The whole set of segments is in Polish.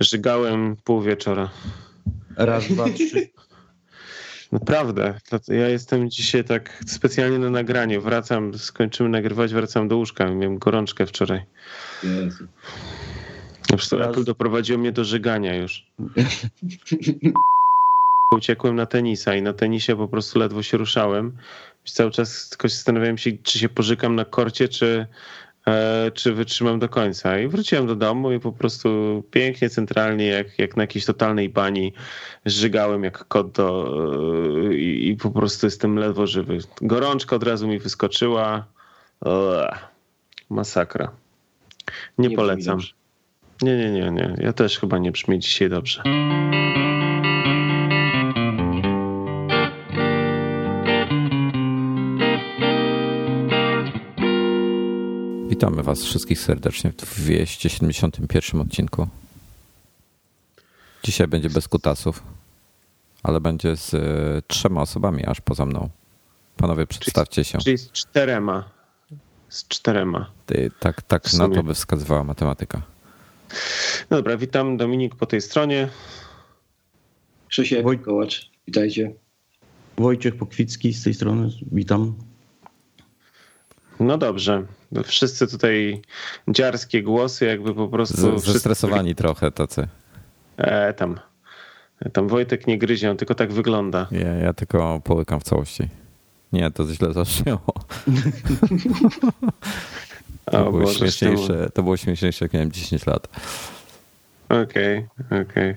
Żygałem pół wieczora. Raz, dwa, trzy. Naprawdę. Ja jestem dzisiaj tak specjalnie na nagranie. Wracam, skończymy nagrywać, wracam do łóżka. Miałem gorączkę wczoraj. Jezu. Po prostu Raz. Apple doprowadziło mnie do żygania już. Uciekłem na tenisa i na tenisie po prostu ledwo się ruszałem. Cały czas tylko się zastanawiałem się, czy się pożykam na korcie, czy, czy wytrzymam do końca. I wróciłem do domu i po prostu pięknie, centralnie, jak, jak na jakiejś totalnej bani, żygałem jak kot do, e, i, i po prostu jestem ledwo żywy. Gorączka od razu mi wyskoczyła. Masakra. Nie, Nie polecam. Nie, nie, nie, nie. Ja też chyba nie brzmi dzisiaj dobrze. Witamy Was wszystkich serdecznie w 271 odcinku. Dzisiaj będzie bez kutasów, ale będzie z e, trzema osobami aż poza mną. Panowie, przedstawcie się. Czyli z czterema. Z czterema. Ty, tak tak na to by wskazywała matematyka. No dobra, witam Dominik po tej stronie. Krzysiek, Woj- Kołacz, witajcie. Wojciech Pokwicki z tej strony, witam. No dobrze. Wszyscy tutaj dziarskie głosy, jakby po prostu. Z, wszyscy- zestresowani trochę tacy. E, tam. Tam Wojtek nie gryzie, on tylko tak wygląda. Ja, ja tylko połykam w całości. Nie, to źle zabrzmiało. To O było, Boże, śmieszniejsze, to było śmieszniejsze, jak miałem 10 lat. Okej, okej.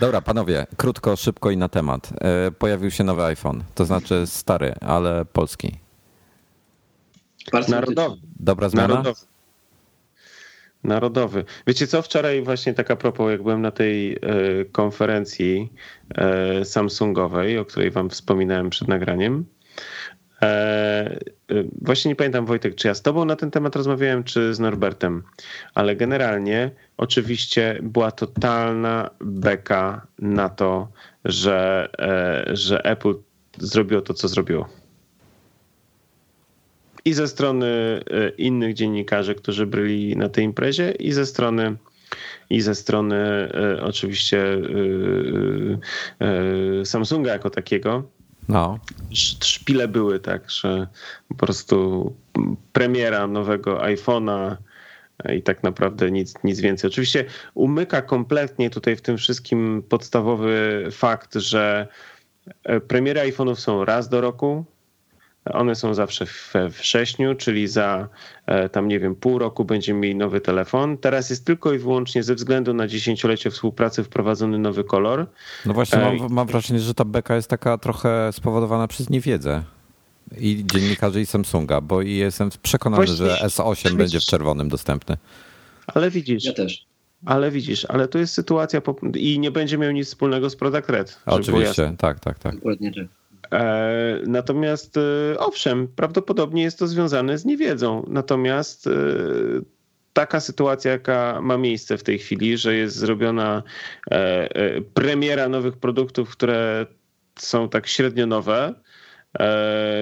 Dobra, panowie, krótko, szybko i na temat. E, Pojawił się nowy iPhone, to znaczy stary, ale polski. Bardzo Narodowy. Dobra zmiana? Narodowy. Narodowy. Wiecie co, wczoraj właśnie tak a propos, jak byłem na tej e, konferencji e, Samsungowej, o której wam wspominałem przed nagraniem, e, właśnie nie pamiętam Wojtek, czy ja z tobą na ten temat rozmawiałem, czy z Norbertem, ale generalnie oczywiście była totalna beka na to, że, że Apple zrobiło to, co zrobiło i ze strony e, innych dziennikarzy, którzy byli na tej imprezie, i ze strony i ze strony e, oczywiście e, Samsunga jako takiego. No, Sz- Szpile były tak, że po prostu premiera nowego iPhone'a i tak naprawdę nic, nic więcej. Oczywiście umyka kompletnie tutaj w tym wszystkim podstawowy fakt, że premiery iPhone'ów są raz do roku. One są zawsze we wrześniu, czyli za e, tam nie wiem, pół roku będziemy mieli nowy telefon. Teraz jest tylko i wyłącznie ze względu na dziesięciolecie współpracy wprowadzony nowy kolor. no właśnie mam, mam wrażenie, że ta beka jest taka trochę spowodowana przez niewiedzę. I dziennikarzy i Samsunga, bo i jestem przekonany, Właśnie- że S8 będzie w czerwonym dostępny. Ale widzisz, Ja też. ale widzisz, ale tu jest sytuacja po... i nie będzie miał nic wspólnego z Product Red. Oczywiście, tak, tak, tak. Dokładnie tak. E, Natomiast e, owszem, prawdopodobnie jest to związane z niewiedzą. Natomiast e, taka sytuacja, jaka ma miejsce w tej chwili, że jest zrobiona premiera nowych produktów, które są tak średnio nowe,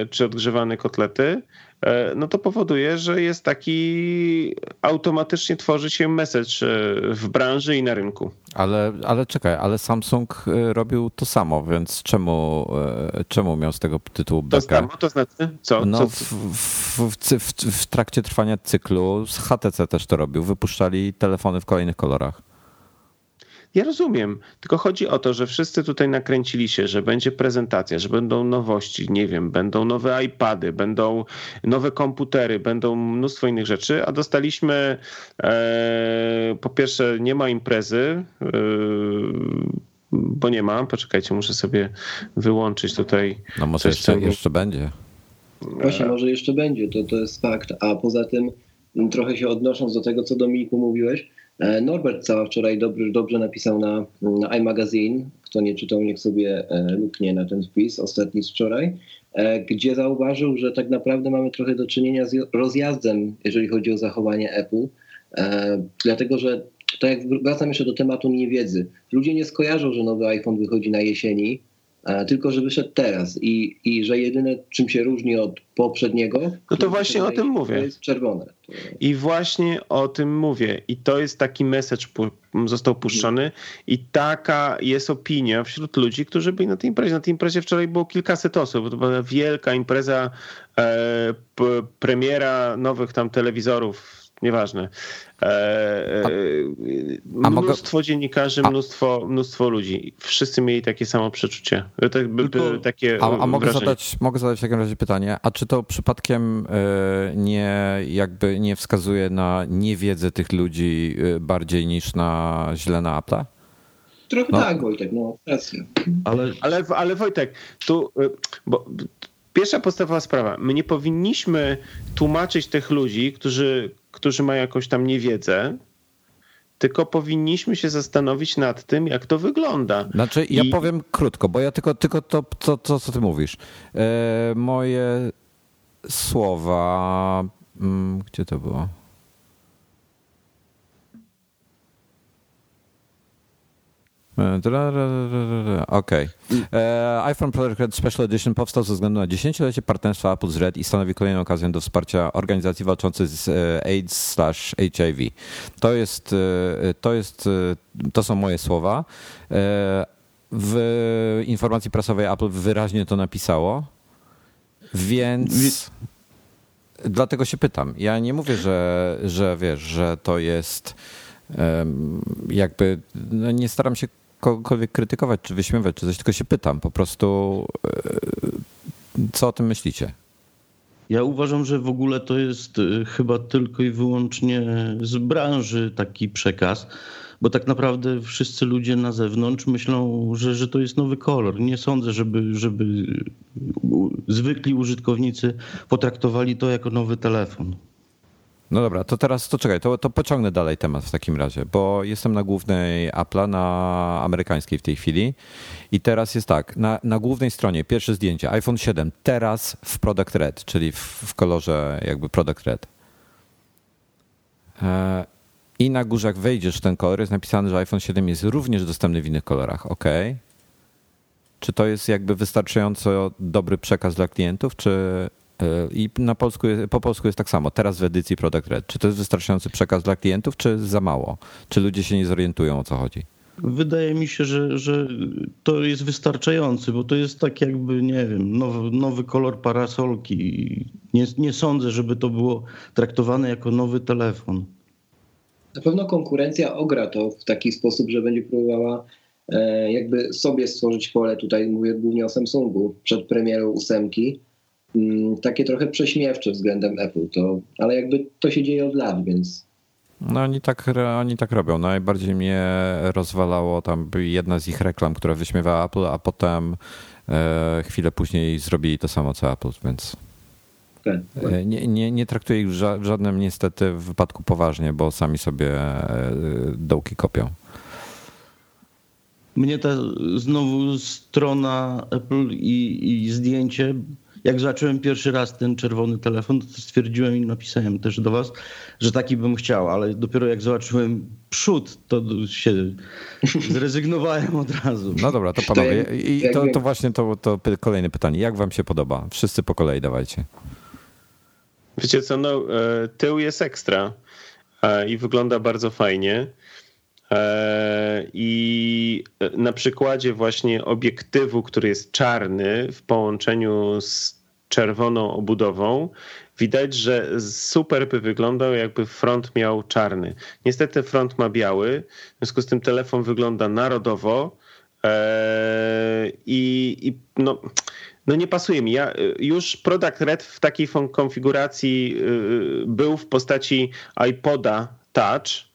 czy odgrzewane kotlety, no to powoduje, że jest taki automatycznie tworzy się message e, w branży i na rynku. Ale, ale czekaj, ale Samsung y, robił to samo, więc czemu, czemu miał z tego tytułu To bekę? samo, to znaczy co? No, co, w, w, w, w trakcie trwania cyklu z HTC też to robił. Wypuszczali telefony w kolejnych kolorach. Ja rozumiem, tylko chodzi o to, że wszyscy tutaj nakręcili się, że będzie prezentacja, że będą nowości, nie wiem, będą nowe iPady, będą nowe komputery, będą mnóstwo innych rzeczy, a dostaliśmy e, po pierwsze nie ma imprezy, e, bo nie ma, poczekajcie, muszę sobie wyłączyć tutaj. No może Coś jeszcze, jeszcze będzie. Właśnie, może jeszcze będzie, to, to jest fakt. A poza tym, m, trochę się odnosząc do tego, co Dominiku mówiłeś, Norbert Cała wczoraj dobrze, dobrze napisał na, na iMagazine, kto nie czytał, niech sobie e, luknie na ten wpis, ostatni z wczoraj, e, gdzie zauważył, że tak naprawdę mamy trochę do czynienia z rozjazdem, jeżeli chodzi o zachowanie Apple, e, dlatego że tak jak wracam jeszcze do tematu niewiedzy. Ludzie nie skojarzą, że nowy iPhone wychodzi na jesieni, tylko że wyszedł teraz i, i że jedyne czym się różni od poprzedniego. No to właśnie o tym mówię. Jest czerwone. I właśnie o tym mówię. I to jest taki message został puszczony i taka jest opinia wśród ludzi, którzy byli na tej imprezie. Na tej imprezie wczoraj było kilkaset osób. To była wielka impreza, e, premiera nowych tam telewizorów nieważne. E, e, mnóstwo dziennikarzy, mnóstwo, mnóstwo ludzi. Wszyscy mieli takie samo przeczucie. Tak, Tylko, takie a, a mogę, zadać, mogę zadać w takim razie pytanie, a czy to przypadkiem e, nie jakby nie wskazuje na niewiedzę tych ludzi bardziej niż na źle na Apple? Trochę no. tak, Wojtek, no racja. Ale, ale, ale Wojtek, tu, bo pierwsza podstawowa sprawa. My nie powinniśmy tłumaczyć tych ludzi, którzy, którzy mają jakąś tam niewiedzę, tylko powinniśmy się zastanowić nad tym, jak to wygląda. Znaczy, ja powiem krótko, bo ja tylko, tylko to, to, to co ty mówisz. E, moje słowa. Mm, gdzie to było? Okej. Okay. E, iPhone Product Red Special Edition powstał ze względu na dziesięciolecie partnerstwa Apple z Red i stanowi kolejną okazję do wsparcia organizacji walczących z e, AIDS/HIV. To jest, e, to jest, to są moje słowa. W informacji prasowej Apple wyraźnie to napisało, więc dlatego się pytam. Ja nie mówię, że, że wiesz, że to jest jakby, no nie staram się kogokolwiek krytykować, czy wyśmiewać, czy coś, tylko się pytam po prostu, e, co o tym myślicie? Ja uważam, że w ogóle to jest e, chyba tylko i wyłącznie z branży taki przekaz, bo tak naprawdę wszyscy ludzie na zewnątrz myślą, że, że to jest nowy kolor. Nie sądzę, żeby, żeby zwykli użytkownicy potraktowali to jako nowy telefon. No dobra, to teraz to czekaj, to, to pociągnę dalej temat w takim razie, bo jestem na głównej Apple'a, na amerykańskiej w tej chwili i teraz jest tak, na, na głównej stronie pierwsze zdjęcie, iPhone 7, teraz w Product Red, czyli w, w kolorze jakby Product Red. E, I na górze jak wejdziesz w ten kolor jest napisane, że iPhone 7 jest również dostępny w innych kolorach, ok. Czy to jest jakby wystarczająco dobry przekaz dla klientów, czy i na polsku, po polsku jest tak samo. Teraz w edycji Product Red. Czy to jest wystarczający przekaz dla klientów, czy za mało? Czy ludzie się nie zorientują o co chodzi? Wydaje mi się, że, że to jest wystarczający, bo to jest tak jakby, nie wiem, nowy, nowy kolor parasolki. Nie, nie sądzę, żeby to było traktowane jako nowy telefon. Na pewno konkurencja ogra to w taki sposób, że będzie próbowała e, jakby sobie stworzyć pole, tutaj mówię głównie o Samsungu, przed premierą ósemki, takie trochę prześmiewcze względem Apple, to, ale jakby to się dzieje od lat, więc. No oni tak, oni tak robią. Najbardziej mnie rozwalało tam jedna z ich reklam, która wyśmiewała Apple, a potem e, chwilę później zrobili to samo co Apple, więc tak, tak. E, nie, nie, nie traktuję ich w żadnym niestety w wypadku poważnie, bo sami sobie e, dołki kopią. Mnie ta znowu strona Apple i, i zdjęcie jak zobaczyłem pierwszy raz ten czerwony telefon, to stwierdziłem i napisałem też do was, że taki bym chciał, ale dopiero jak zobaczyłem przód, to się zrezygnowałem od razu. No dobra, to panowie, i to, to właśnie to, to kolejne pytanie. Jak wam się podoba? Wszyscy po kolei dawajcie. Wiecie co, no e, tył jest ekstra e, i wygląda bardzo fajnie. E, I na przykładzie właśnie obiektywu, który jest czarny w połączeniu z czerwoną obudową, widać, że super by wyglądał, jakby front miał czarny. Niestety front ma biały, w związku z tym telefon wygląda narodowo e, i, i no, no nie pasuje mi. Ja już Product Red w takiej konfiguracji y, był w postaci iPoda Touch, E,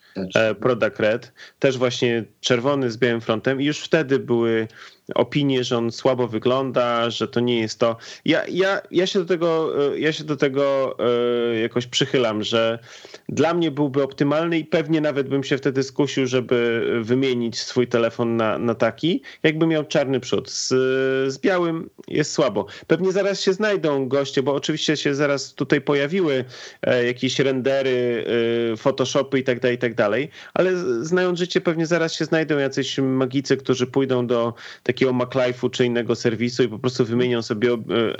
Product Red, też właśnie czerwony z białym frontem i już wtedy były opinie, że on słabo wygląda, że to nie jest to. Ja, ja, ja, się, do tego, e, ja się do tego e, jakoś przychylam, że dla mnie byłby optymalny i pewnie nawet bym się wtedy skusił, żeby wymienić swój telefon na, na taki, jakby miał czarny przód. Z, z białym jest słabo. Pewnie zaraz się znajdą goście, bo oczywiście się zaraz tutaj pojawiły e, jakieś rendery, Photoshopy i tak dalej, i tak dalej, ale znając życie pewnie zaraz się znajdą jacyś magicy, którzy pójdą do takiej takiego MacLife'u czy innego serwisu i po prostu wymienią sobie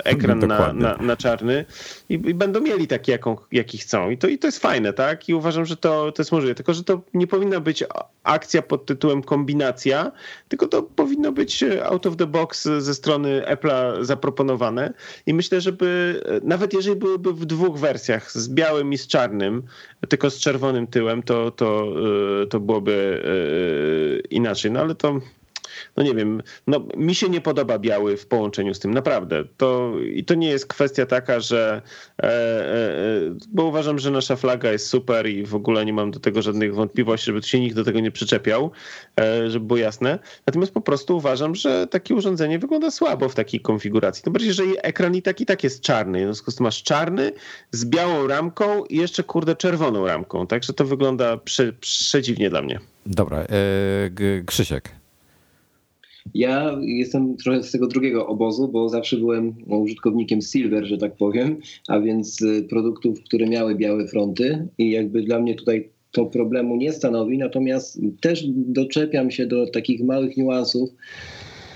ekran na, na, na, czarny i, i, będą mieli taki, jaką, jaki chcą. I to, I to jest fajne, tak? I uważam, że to, to jest możliwe. Tylko, że to nie powinna być akcja pod tytułem kombinacja, tylko to powinno być out of the box ze strony Apple'a zaproponowane. I myślę, żeby nawet jeżeli byłyby w dwóch wersjach, z białym i z czarnym, tylko z czerwonym tyłem, to, to, to byłoby inaczej. No ale to no nie wiem, no mi się nie podoba biały w połączeniu z tym, naprawdę. To, I to nie jest kwestia taka, że, e, e, bo uważam, że nasza flaga jest super i w ogóle nie mam do tego żadnych wątpliwości, żeby tu się nikt do tego nie przyczepiał, e, żeby było jasne. Natomiast po prostu uważam, że takie urządzenie wygląda słabo w takiej konfiguracji. To bardziej, jeżeli ekran i tak i tak jest czarny. W związku z tym masz czarny z białą ramką i jeszcze kurde czerwoną ramką. Także to wygląda prze, przedziwnie dla mnie. Dobra, Krzysiek. Ja jestem trochę z tego drugiego obozu, bo zawsze byłem użytkownikiem Silver, że tak powiem, a więc y, produktów, które miały białe fronty i jakby dla mnie tutaj to problemu nie stanowi, natomiast też doczepiam się do takich małych niuansów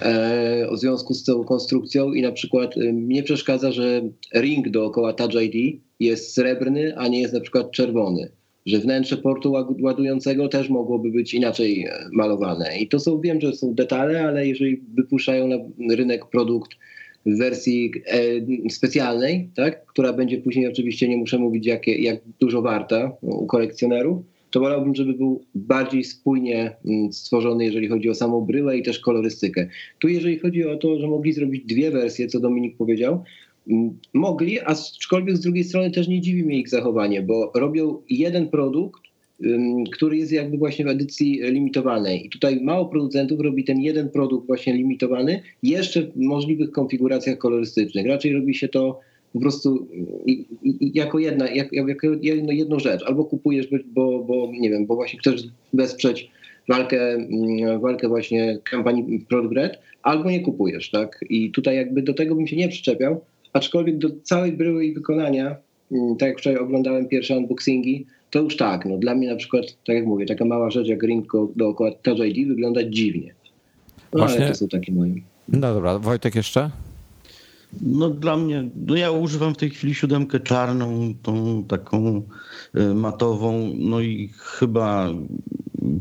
e, w związku z tą konstrukcją i na przykład y, mnie przeszkadza, że ring dookoła Touch ID jest srebrny, a nie jest na przykład czerwony że wnętrze portu ładującego też mogłoby być inaczej e, malowane. I to są, wiem, że są detale, ale jeżeli wypuszczają na rynek produkt w wersji e, specjalnej, tak, która będzie później oczywiście, nie muszę mówić jak, jak dużo warta u kolekcjonerów, to wolałbym, żeby był bardziej spójnie mm, stworzony, jeżeli chodzi o samą bryłę i też kolorystykę. Tu jeżeli chodzi o to, że mogli zrobić dwie wersje, co Dominik powiedział, mogli, aczkolwiek z drugiej strony też nie dziwi mnie ich zachowanie, bo robią jeden produkt, który jest jakby właśnie w edycji limitowanej. I tutaj mało producentów robi ten jeden produkt właśnie limitowany, jeszcze w możliwych konfiguracjach kolorystycznych. Raczej robi się to po prostu jako jedna, jako jedną rzecz. Albo kupujesz, bo, bo nie wiem, bo właśnie chcesz wesprzeć walkę, walkę właśnie kampanii Product Red, albo nie kupujesz, tak? I tutaj jakby do tego bym się nie przyczepiał, aczkolwiek do całej bryły i wykonania, mm, tak jak wczoraj oglądałem pierwsze unboxingi, to już tak, no dla mnie na przykład, tak jak mówię, taka mała rzecz jak ring dookoła Touch ID wygląda dziwnie. No Właśnie... ale to są takie moje. No dobra, Wojtek jeszcze? No dla mnie, no ja używam w tej chwili siódemkę czarną, tą taką e, matową, no i chyba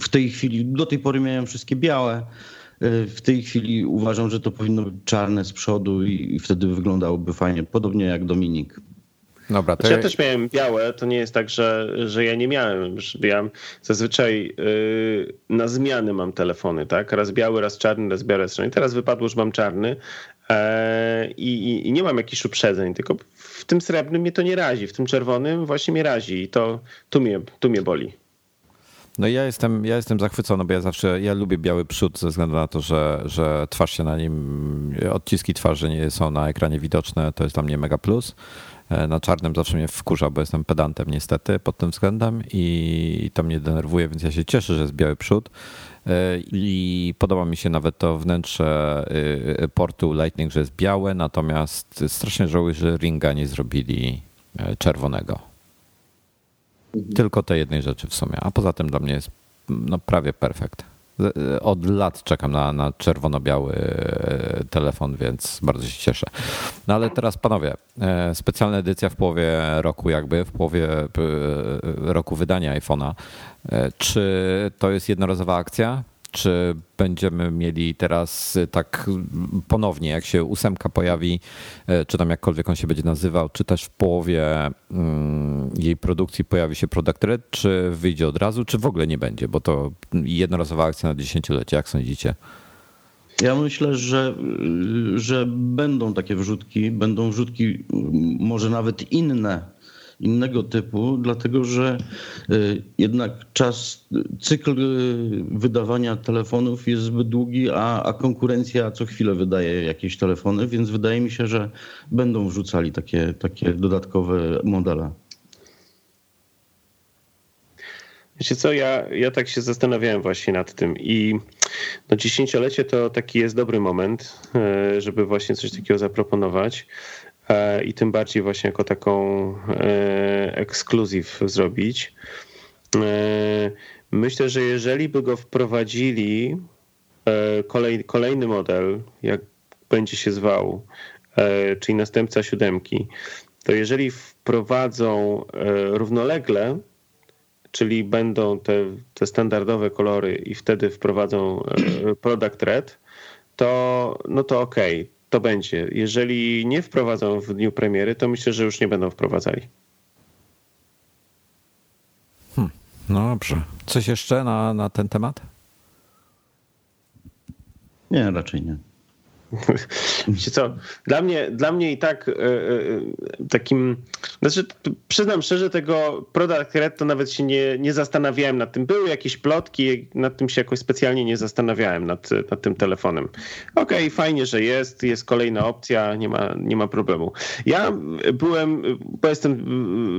w tej chwili, do tej pory miałem wszystkie białe, w tej chwili uważam, że to powinno być czarne z przodu i wtedy wyglądałoby fajnie, podobnie jak Dominik. Dobra, to ja też miałem białe, to nie jest tak, że, że ja nie miałem. Ja zazwyczaj yy, na zmiany mam telefony, tak? Raz biały, raz czarny, raz biały, raz czarny. Teraz wypadło, że mam czarny e, i, i, nie mam jakichś uprzedzeń, tylko w tym srebrnym mnie to nie razi, w tym czerwonym właśnie mnie razi i to tu mnie, tu mnie boli. No ja jestem, ja jestem zachwycony, bo ja zawsze, ja lubię biały przód ze względu na to, że, że twarz się na nim, odciski twarzy nie są na ekranie widoczne, to jest dla mnie mega plus. E, na czarnym zawsze mnie wkurza, bo jestem pedantem niestety pod tym względem i to mnie denerwuje, więc ja się cieszę, że jest biały przód. E, I podoba mi się nawet to wnętrze e, portu Lightning, że jest białe, natomiast strasznie żałuję, że ringa nie zrobili czerwonego. Mhm. Tylko tej jednej rzeczy w sumie, a poza tym dla mnie jest no, prawie perfekt. Od lat czekam na, na czerwono-biały e, telefon, więc bardzo się cieszę. No ale teraz panowie, e, specjalna edycja w połowie roku, jakby w połowie e, roku wydania iPhone'a. Czy to jest jednorazowa akcja? Czy będziemy mieli teraz y, tak ponownie, jak się ósemka pojawi, y, czy tam jakkolwiek on się będzie nazywał, czy też w połowie mm, jej produkcji pojawi się Product Red, czy wyjdzie od razu, czy w ogóle nie będzie, bo to jednorazowa akcja na dziesięciolecie, jak sądzicie? Ja myślę, że, y, że będą takie wrzutki, będą wrzutki może nawet inne innego typu, dlatego że y, jednak czas, cykl y, wydawania telefonów jest zbyt długi, a, a konkurencja co chwilę wydaje jakieś telefony, więc wydaje mi się, że będą wrzucali takie, takie dodatkowe modele. Wiecie co, ja, ja tak się zastanawiałem właśnie nad tym i no dziesięciolecie to taki jest dobry moment, e, żeby właśnie coś takiego zaproponować. E, i tym bardziej właśnie jako taką e, ekskluzyw zrobić. E, myślę, że jeżeli by go wprowadzili kolej, kolejny model, jak będzie się zwał, czyli następca siódemki, to jeżeli wprowadzą równolegle, czyli będą te, te standardowe kolory i wtedy wprowadzą product red, to no to okej, okay, to będzie. Jeżeli nie wprowadzą w dniu premiery, to myślę, że już nie będą wprowadzali. Hmm, no dobrze. Coś jeszcze na, na ten temat? Nie, raczej nie. Wiecie co, dla mnie, dla mnie i tak e, e, takim, znaczy przyznam szczerze, tego Product Red to nawet się nie, nie zastanawiałem nad tym. Były jakieś plotki, nad tym się jakoś specjalnie nie zastanawiałem, nad, nad tym telefonem. Okej, okay, fajnie, że jest, jest kolejna opcja, nie ma, nie ma problemu. Ja byłem, bo jestem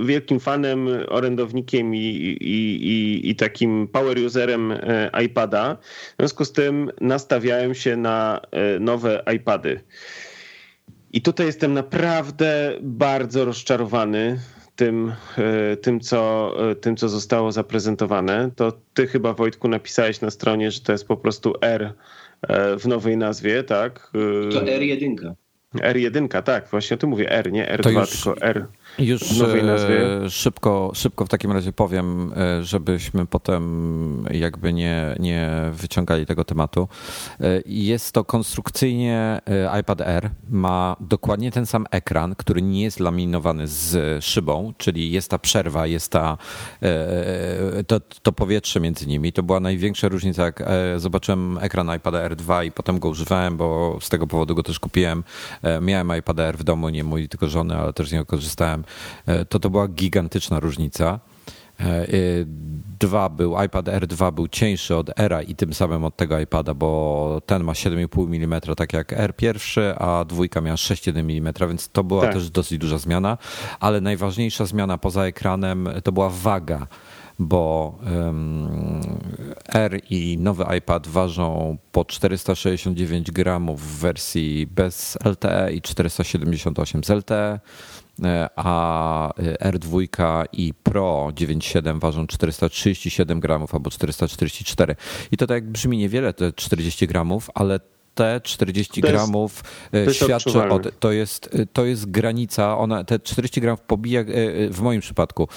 wielkim fanem, orędownikiem i, i, i, i takim power userem e, iPada, w związku z tym nastawiałem się na nowe iPady. I tutaj jestem naprawdę bardzo rozczarowany tym, e, tym, co, e, tym, co zostało zaprezentowane. To ty chyba, Wojtku, napisałeś na stronie, że to jest po prostu R e, w nowej nazwie, tak? To R1. R1, tak, właśnie o tym mówię, R, nie R2, już, tylko R. Już e, szybko, szybko w takim razie powiem, e, żebyśmy potem jakby nie, nie wyciągali tego tematu. E, jest to konstrukcyjnie iPad Air, ma dokładnie ten sam ekran, który nie jest laminowany z szybą, czyli jest ta przerwa, jest ta, to, to powietrze między nimi. To była największa różnica, jak zobaczyłem ekran iPad Air 2 i potem go używałem, bo z tego powodu go też kupiłem. Miałem iPad Air w domu, nie mój, tylko żony, ale też z niego korzystałem to to była gigantyczna różnica. E, e, dwa był, iPad R2 był cieńszy od Era i tym samym od tego iPada, bo ten ma 7,5 mm, tak jak R pierwszy, a dwójka miała 6,1 mm, więc to była tak. też dosyć duża zmiana. Ale najważniejsza zmiana poza ekranem to była waga bo R i nowy iPad ważą po 469 gramów w wersji bez LTE i 478 z LTE. E, a e, R2 i Pro 9.7 ważą 437 gramów albo 444. I to tak brzmi niewiele, te 40 gramów, ale te 40 to gramów jest, to świadczy o to jest, to jest granica, ona te 40 gramów pobija e, w moim przypadku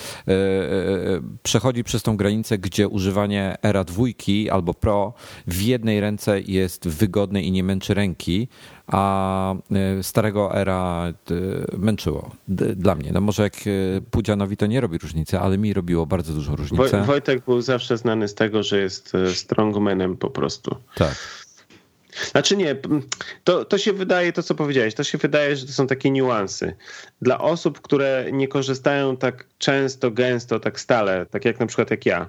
przechodzi przez tą granicę, gdzie używanie Era dwójki albo Pro w jednej ręce jest wygodne i nie męczy ręki, a e, starego era e, męczyło dla mnie. No może jak e, Pudzianowi to nie robi różnicy, ale mi robiło bardzo dużą różnicę. Wojtek był zawsze znany z tego, że jest strongmanem po prostu. Tak. Znaczy nie, to, to się wydaje, to co powiedziałeś, to się wydaje, że to są takie niuanse. Dla osób, które nie korzystają tak często, gęsto, tak stale, tak jak na przykład jak ja,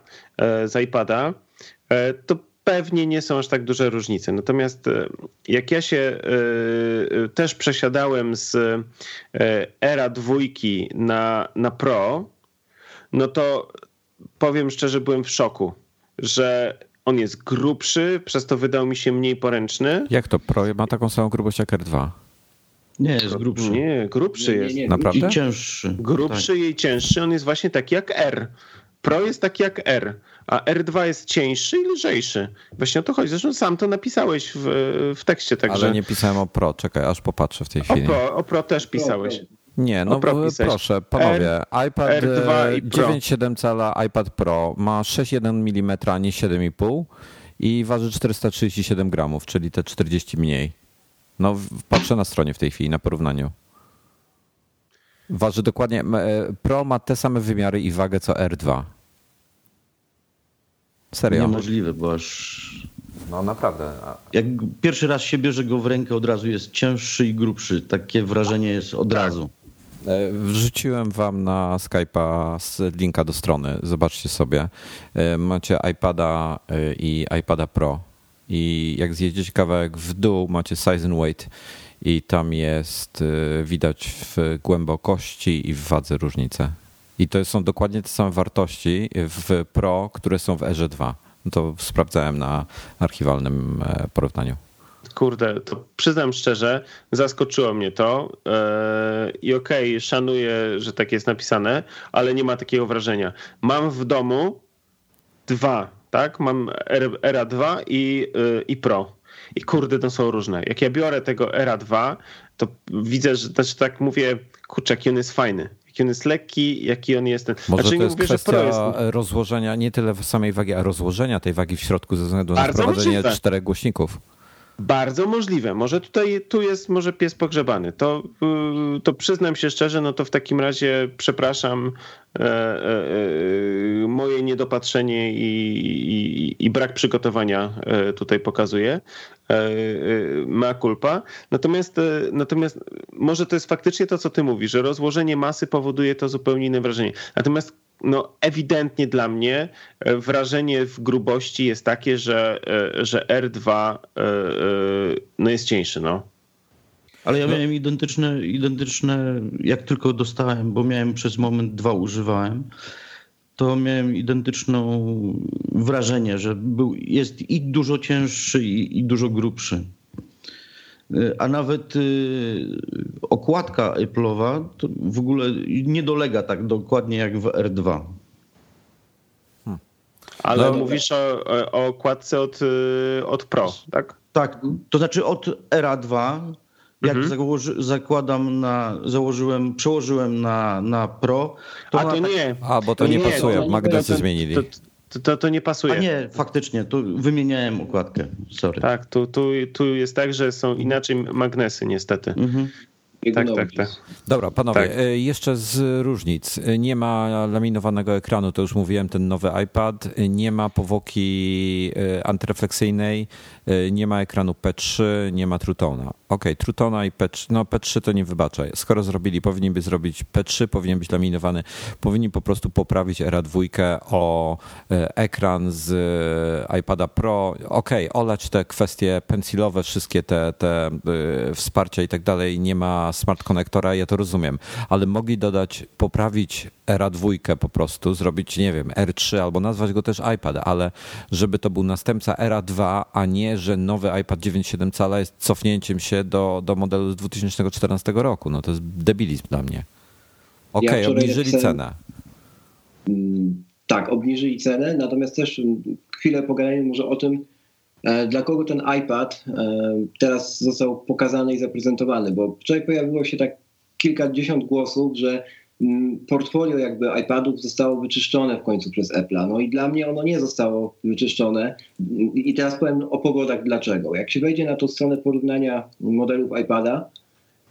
z iPada, to pewnie nie są aż tak duże różnice. Natomiast e, jak ja się e, e, też przesiadałem z era dwójki na, na Pro, no to powiem szczerze, byłem w szoku, że on jest grubszy, przez to wydał mi się mniej poręczny. Jak to Pro ma taką samą grubość jak R2? Nie, jest grubszy. Nie, grubszy jest. Nie, nie, Naprawdę? I cięższy. Grubszy tak. i cięższy, on jest właśnie taki jak R. Pro jest taki jak R, a R2 jest cieńszy i lżejszy. Właśnie o to chodzi. Zresztą sam to napisałeś w, w tekście. Także... Ale nie pisałem o Pro, czekaj, aż popatrzę w tej chwili. O Pro, o Pro też pisałeś. Nie, no proszę, panowie, R, iPad R2 9,7 cala iPad Pro ma 6,1 mm, nie 7,5 i waży 437 gramów, czyli te 40 mniej. No patrzę na stronie w tej chwili, na porównaniu. Waży dokładnie. E, Pro ma te same wymiary i wagę co R2. Serio? Niemożliwe, bo aż. No naprawdę. Jak pierwszy raz się bierze go w rękę, od razu jest cięższy i grubszy. Takie wrażenie jest od razu. E, wrzuciłem wam na Skype'a linka do strony. Zobaczcie sobie. E, macie iPada i iPada Pro. I jak zjedziecie kawałek w dół, macie size and weight i tam jest, widać w głębokości i w wadze różnice. I to są dokładnie te same wartości w Pro, które są w Erze 2. To sprawdzałem na archiwalnym e, porównaniu. Kurde, to przyznam szczerze, zaskoczyło mnie to e, i okej, okay, szanuję, że tak jest napisane, ale nie ma takiego wrażenia. Mam w domu dwa tak? Mam Era 2 i, i Pro. I kurde, to są różne. Jak ja biorę tego Era 2, to widzę, że znaczy tak mówię, kurczę, jaki on jest fajny. Jaki on jest lekki, jaki on jest. Może znaczy, to jest mówię, kwestia jest... rozłożenia, nie tyle samej wagi, a rozłożenia tej wagi w środku ze względu na Bardzo wprowadzenie czterech głośników. Bardzo możliwe. Może tutaj tu jest może pies pogrzebany. To, y, to przyznam się szczerze, no to w takim razie przepraszam e, e, e, moje niedopatrzenie i, i, i brak przygotowania tutaj pokazuje. Ma culpa. Natomiast, natomiast może to jest faktycznie to, co ty mówisz, że rozłożenie masy powoduje to zupełnie inne wrażenie. Natomiast no ewidentnie dla mnie e, wrażenie w grubości jest takie, że, e, że R2 e, no jest cieńszy. No. Ale ja no. miałem identyczne, identyczne, jak tylko dostałem, bo miałem przez moment dwa używałem, to miałem identyczną wrażenie, że był, jest i dużo cięższy, i, i dużo grubszy. A nawet y, okładka Apple'owa w ogóle nie dolega tak dokładnie jak w R2. Hmm. Ale no, mówisz o, o okładce od, y, od Pro, tak? Tak, to znaczy od Era 2 jak mhm. założy, zakładam na, założyłem, przełożyłem na, na Pro. To A to tak, nie. A, bo to, to nie, nie, pasuje, magnesy zmienili. To, to, to, to, nie pasuje. A nie, faktycznie, tu wymieniałem układkę, sorry. Tak, tu, tu, tu jest tak, że są inaczej magnesy niestety. Mhm. Tak, tak, tak. Dobra, panowie, tak. E, jeszcze z różnic. E, nie ma laminowanego ekranu, to już mówiłem, ten nowy iPad. E, nie ma powłoki antyrefleksyjnej, nie ma ekranu P3, nie ma Trutona. OK, Trutona i P3, no P3 to nie wybacza. Skoro zrobili, powinni by zrobić P3, powinien być laminowany, powinni po prostu poprawić Era 2 o ekran z iPada Pro. OK, olać te kwestie pensilowe, wszystkie te, te wsparcia i tak dalej, nie ma smart konektora, ja to rozumiem, ale mogli dodać, poprawić Era dwójkę po prostu, zrobić, nie wiem, R3 albo nazwać go też iPad, ale żeby to był następca Era 2, a nie, że nowy iPad 9,7 cala jest cofnięciem się do, do modelu z 2014 roku. No to jest debilizm dla mnie. Okej, okay, ja obniżyli cenę. Mm, tak, obniżyli cenę, natomiast też chwilę pogadajmy może o tym, E, dla kogo ten iPad e, teraz został pokazany i zaprezentowany? Bo wczoraj pojawiło się tak kilkadziesiąt głosów, że mm, portfolio jakby iPadów zostało wyczyszczone w końcu przez Apple'a. No i dla mnie ono nie zostało wyczyszczone. I teraz powiem o powodach dlaczego. Jak się wejdzie na tą stronę porównania modelów iPada,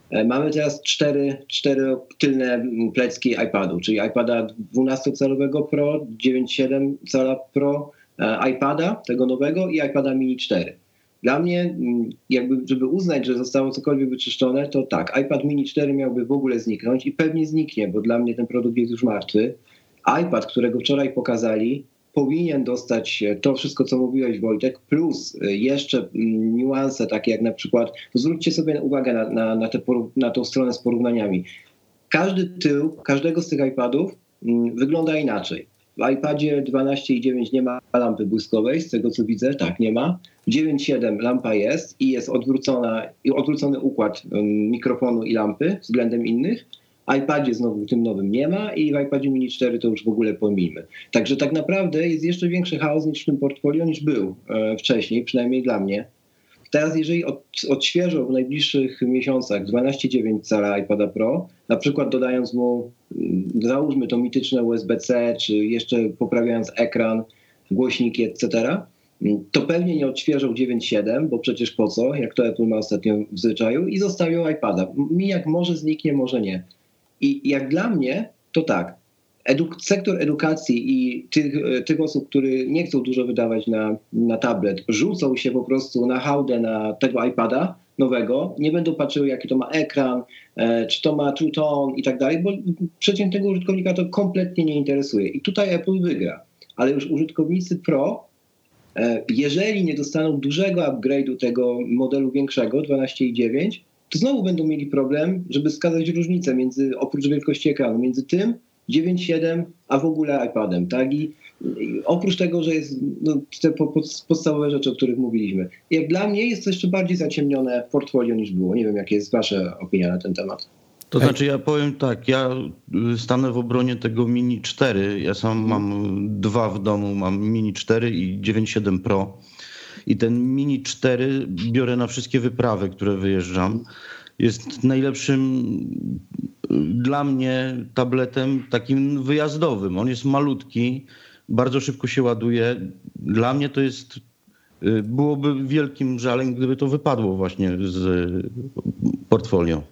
e, mamy teraz cztery, cztery tylne plecki iPadu, czyli iPada 12-calowego Pro, 9,7 cala Pro, E, iPada, tego nowego i iPada mini 4. Dla mnie, mm, jakby, żeby uznać, że zostało cokolwiek wyczyszczone, to tak, iPad mini 4 miałby w ogóle zniknąć i pewnie zniknie, bo dla mnie ten produkt jest już martwy. iPad, którego wczoraj pokazali, powinien dostać to wszystko, co mówiłeś Wojtek, plus e, jeszcze mm, niuanse takie jak na przykład, zwróćcie sobie uwagę na, na, na, te, na tą stronę z porównaniami. Każdy tył każdego z tych iPadów mm, wygląda inaczej. W iPadzie 12.9 nie ma lampy błyskowej, z tego co widzę, tak, nie ma. W 9.7 lampa jest i jest odwrócona, odwrócony układ mikrofonu i lampy względem innych. W iPadzie znowu tym nowym nie ma i w iPadzie mini 4 to już w ogóle pomijmy. Także tak naprawdę jest jeszcze większy chaos niż w tym portfolio niż był e, wcześniej, przynajmniej dla mnie. Teraz jeżeli od, odświeżą w najbliższych miesiącach 12,9 cala iPada Pro, na przykład dodając mu, mm, załóżmy to mityczne USB-C, czy jeszcze poprawiając ekran, głośniki, etc., mm, to pewnie nie odświeżą 9.7, bo przecież po co, jak to Apple ma ostatnio w zwyczaju, i zostawią iPada. Mi jak może zniknie, może nie. I jak dla mnie, to tak, eduk sektor edukacji i tych, tych osób, które nie chcą dużo wydawać na, na tablet, rzucą się po prostu na hałdę na tego iPada nowego, nie będą patrzyły, jaki to ma ekran, e, czy to ma True Tone i tak dalej, bo przeciętnego użytkownika to kompletnie nie interesuje. I tutaj Apple wygra. Ale już użytkownicy Pro, e, jeżeli nie dostaną dużego upgrade'u tego modelu większego, 12,9, to znowu będą mieli problem, żeby wskazać różnicę między, oprócz wielkości ekranu, między tym, 9.7, a w ogóle iPadem, tak? I, i oprócz tego, że jest no, te po, podstawowe rzeczy, o których mówiliśmy. Jak dla mnie jest to jeszcze bardziej zaciemnione w portfolio niż było. Nie wiem, jaka jest wasza opinia na ten temat. To znaczy ja powiem tak, ja stanę w obronie tego Mini 4. Ja sam mam dwa w domu, mam Mini 4 i 9.7 Pro. I ten Mini 4 biorę na wszystkie wyprawy, które wyjeżdżam. Jest najlepszym dla mnie tabletem takim wyjazdowym. On jest malutki, bardzo szybko się ładuje. Dla mnie to jest byłoby wielkim żalem, gdyby to wypadło właśnie z portfolio.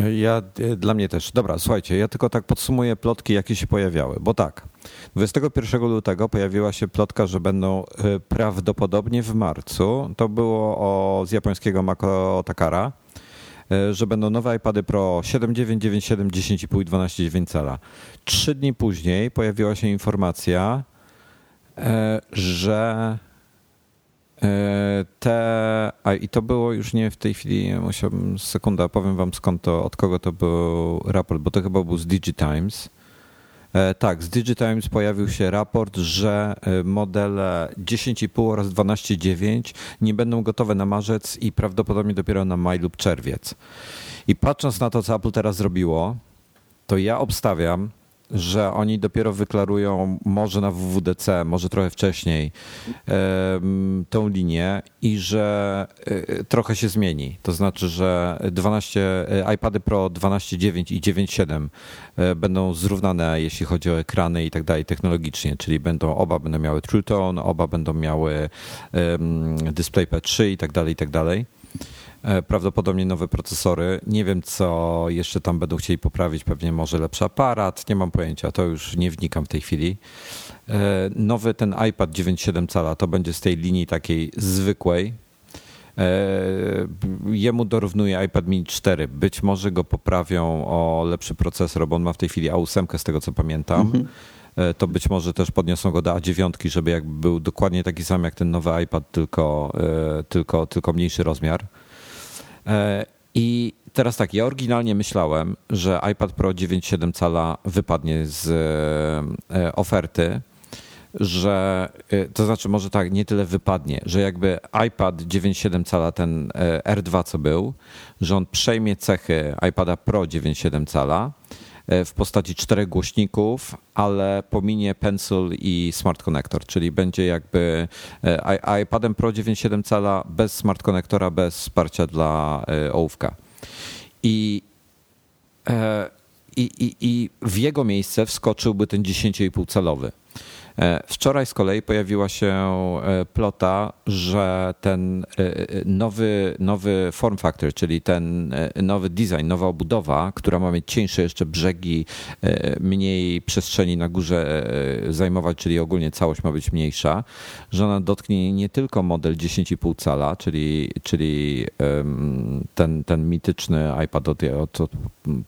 Ja, e, dla mnie też. Dobra, słuchajcie, ja tylko tak podsumuję plotki, jakie się pojawiały, bo tak, 21 lutego pojawiła się plotka, że będą e, prawdopodobnie w marcu, to było o, z japońskiego Mako Takara, e, że będą nowe iPady Pro 7.9, 9.7, 10.5 i 12.9 cala. Trzy dni później pojawiła się informacja, że te, a i to było już nie w tej chwili, musiałbym, sekunda, powiem wam skąd to, od kogo to był raport, bo to chyba był z DigiTimes. E, tak, z DigiTimes pojawił się raport, że e, modele 10,5 oraz 12,9 nie będą gotowe na marzec i prawdopodobnie dopiero na maj lub czerwiec. I patrząc na to, co Apple teraz zrobiło, to ja obstawiam, że oni dopiero wyklarują może na WWDC, może trochę wcześniej tą linię i że e, trochę się zmieni. To znaczy, że 12, e, iPady Pro 12.9 i 9.7 e, będą zrównane, jeśli chodzi o ekrany i tak dalej technologicznie, czyli będą oba będą miały True Tone, oba będą miały DisplayPad 3 i tak dalej, i tak dalej. E, prawdopodobnie nowe procesory. Nie wiem, co jeszcze tam będą chcieli poprawić. Pewnie może lepszy aparat. Nie mam pojęcia. To już nie wnikam w tej chwili. E, nowy ten iPad 9,7 cala to będzie z tej linii takiej zwykłej. E, jemu dorównuje iPad mini 4. Być może go poprawią o lepszy procesor, bo on ma w tej chwili A8 z tego co pamiętam. Mhm to być może też podniosą go do A9, żeby jakby był dokładnie taki sam jak ten nowy iPad, tylko, tylko, tylko mniejszy rozmiar. E, I teraz tak, ja oryginalnie myślałem, że iPad Pro 9,7 cala wypadnie z e, oferty, że e, to znaczy może tak, nie tyle wypadnie, że jakby iPad 9,7 cala, ten R2 co był, że on przejmie cechy iPada Pro 9,7 cala, E, w postaci czterech głośników, ale pominie Pencil i Smart Connector, czyli będzie jakby e, iPadem Pro 9,7 cala bez Smart Connectora, bez wsparcia dla e, ołówka. I, i, i, i w jego miejsce wskoczyłby ten 10,5 calowy. E, wczoraj z kolei pojawiła się e, plota, że ten e, nowy, nowy form factor, czyli ten nowy design, nowa obudowa, która ma mieć cieńsze jeszcze brzegi, mniej przestrzeni na górze zajmować, czyli ogólnie całość ma być mniejsza, że ona dotknie nie tylko model 10,5 cala, czyli, czyli ten, ten mityczny iPad od, od, od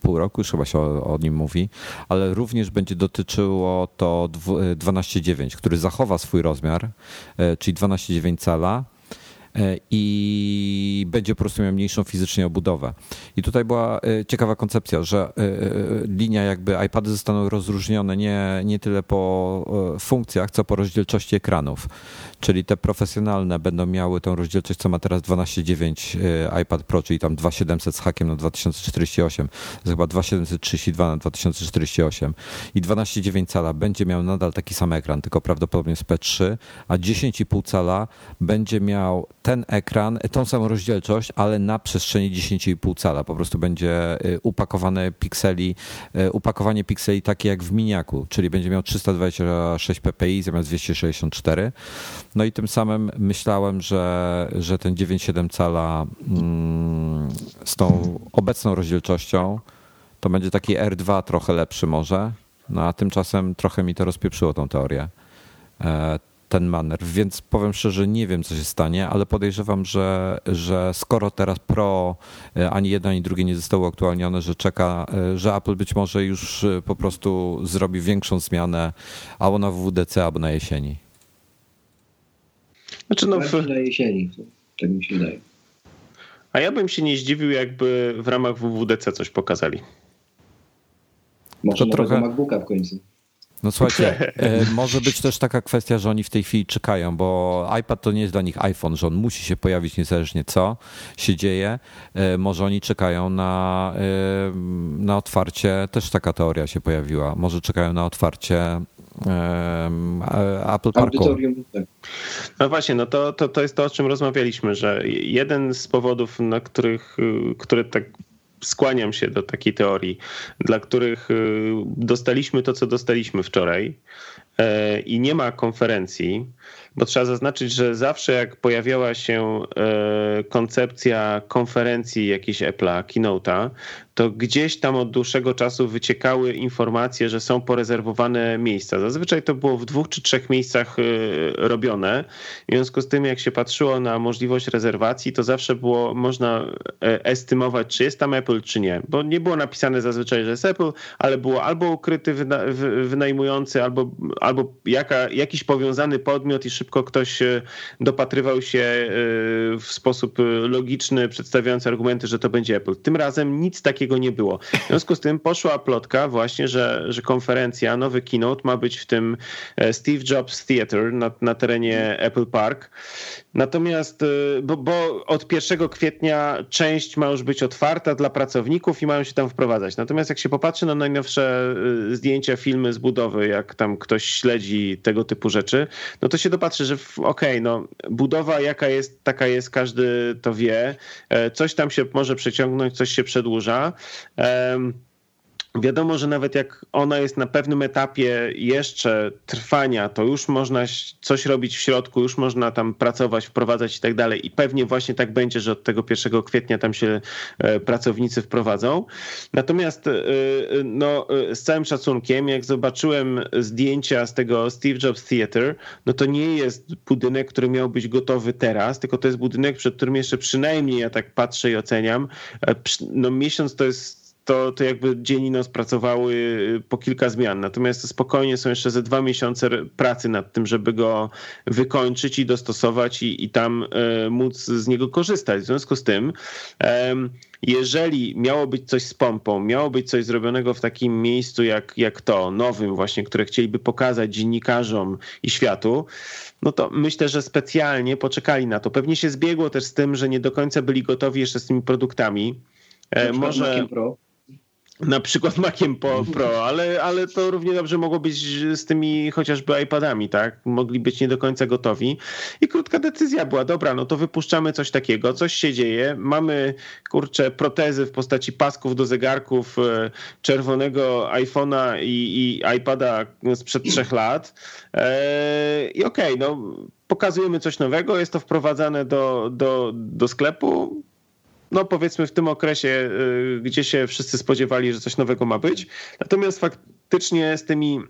pół roku, już chyba się o, o nim mówi, ale również będzie dotyczyło to 12 12,9, który zachowa swój rozmiar, e, czyli 12,9 cala i będzie po prostu miał mniejszą fizycznie obudowę. I tutaj była e, ciekawa koncepcja, że linia jakby iPady zostaną rozróżnione nie, nie tyle po funkcjach, co po rozdzielczości ekranów czyli te profesjonalne będą miały tą rozdzielczość, co ma teraz 12.9 y, iPad Pro, czyli tam 2700 z hakiem na 2048, to jest chyba 2732 na 2048 i 12.9 cala będzie miał nadal taki sam ekran, tylko prawdopodobnie z P3, a 10,5 cala będzie miał ten ekran, tą samą rozdzielczość, ale na przestrzeni 10,5 cala. Po prostu będzie y, upakowane pikseli, y, upakowanie pikseli takie jak w miniaku, czyli będzie miał 326 ppi zamiast 264. No i tym samym myślałem, że, że ten 9,7 cala mm, z tą obecną rozdzielczością to będzie taki R2 trochę lepszy może, no a tymczasem trochę mi to rozpieprzyło tą teorię, e, ten manner, więc powiem szczerze, nie wiem co się stanie, ale podejrzewam, że, że skoro teraz Pro e, ani jedno, ani drugie nie zostało aktualnione, że czeka, e, że Apple być może już po prostu zrobi większą zmianę albo na WWDC, albo na jesieni. Znaczy no, w... na jesieni, tak mi się wydaje. A ja bym się nie zdziwił, jakby w ramach WWDC coś pokazali. Może to trochę MacBooka w końcu. No słuchajcie, e, może być też taka kwestia, że oni w tej chwili czekają, bo iPad to nie jest dla nich iPhone, że on musi się pojawić niezależnie co się dzieje. E, może oni czekają na, e, na otwarcie, też taka teoria się pojawiła, może czekają na otwarcie Apple Parku. Tak. No właśnie, no to, to, to jest to, o czym rozmawialiśmy, że jeden z powodów, na których, które tak skłaniam się do takiej teorii, dla których y, dostaliśmy to, co dostaliśmy wczoraj e, i nie ma konferencji, bo trzeba zaznaczyć, że zawsze jak pojawiała się e, koncepcja konferencji jakiejś Apple'a, Keynote'a, to gdzieś tam od dłuższego czasu wyciekały informacje, że są porezerwowane miejsca. Zazwyczaj to było w dwóch czy trzech miejscach e, robione. W związku z tym, jak się patrzyło na możliwość rezerwacji, to zawsze było można e, estymować, czy jest tam Apple, czy nie. Bo nie było napisane zazwyczaj, że jest Apple, ale było albo ukryty wynajmujący, albo, albo jaka, jakiś powiązany podmiot i szybko ktoś e, dopatrywał się e, w sposób logiczny, przedstawiając argumenty, że to będzie Apple. Tym razem nic takiego nie było. W związku z tym poszła plotka właśnie, że, że konferencja, nowy keynote ma być w tym e, Steve Jobs Theater na, na terenie Apple Park. Natomiast, bo, bo od 1 kwietnia część ma już być otwarta dla pracowników i mają się tam wprowadzać. Natomiast jak się popatrzy na najnowsze zdjęcia, filmy z budowy, jak tam ktoś śledzi tego typu rzeczy, no to się dopatrzy że okej, okay, no budowa jaka jest, taka jest, każdy to wie. E, coś tam się może przeciągnąć, coś się przedłuża. Um, Wiadomo, że nawet jak ona jest na pewnym etapie jeszcze trwania, to już można coś robić w środku, już można tam pracować, wprowadzać i tak dalej. I pewnie właśnie tak będzie, że od tego 1 kwietnia tam się e, pracownicy wprowadzą. Natomiast e, no, z całym szacunkiem, jak zobaczyłem zdjęcia z tego Steve Jobs Theater, no to nie jest budynek, który miał być gotowy teraz, tylko to jest budynek, przed którym jeszcze przynajmniej ja tak patrzę i oceniam. E, no miesiąc to jest to, to jakby dzień i noc pracowały y, po kilka zmian. Natomiast spokojnie są jeszcze ze dwa miesiące pracy nad tym, żeby go wykończyć i dostosować i, i tam e, móc z niego korzystać. W związku z tym, jeżeli miało być coś z pompą, miało być coś zrobionego w takim miejscu jak, jak to, nowym właśnie, które chcieliby pokazać dziennikarzom i światu, no to myślę, że specjalnie poczekali na to. Pewnie się zbiegło też z tym, że nie do końca byli gotowi jeszcze z tymi produktami. E, może na przykład Maciem Pro, ale, ale to równie dobrze mogło być z tymi chociażby iPadami, tak? Mogli być nie do końca gotowi. I krótka decyzja była, dobra, no to wypuszczamy coś takiego, coś się dzieje, mamy, kurczę, protezy w postaci pasków do zegarków, e, czerwonego iPhone'a i, i iPada sprzed trzech lat. E, I okej, okay, no pokazujemy coś nowego, jest to wprowadzane do, do, do sklepu, no powiedzmy w tym okresie, y, gdzie się wszyscy spodziewali, że coś nowego ma być. Natomiast faktycznie z tymi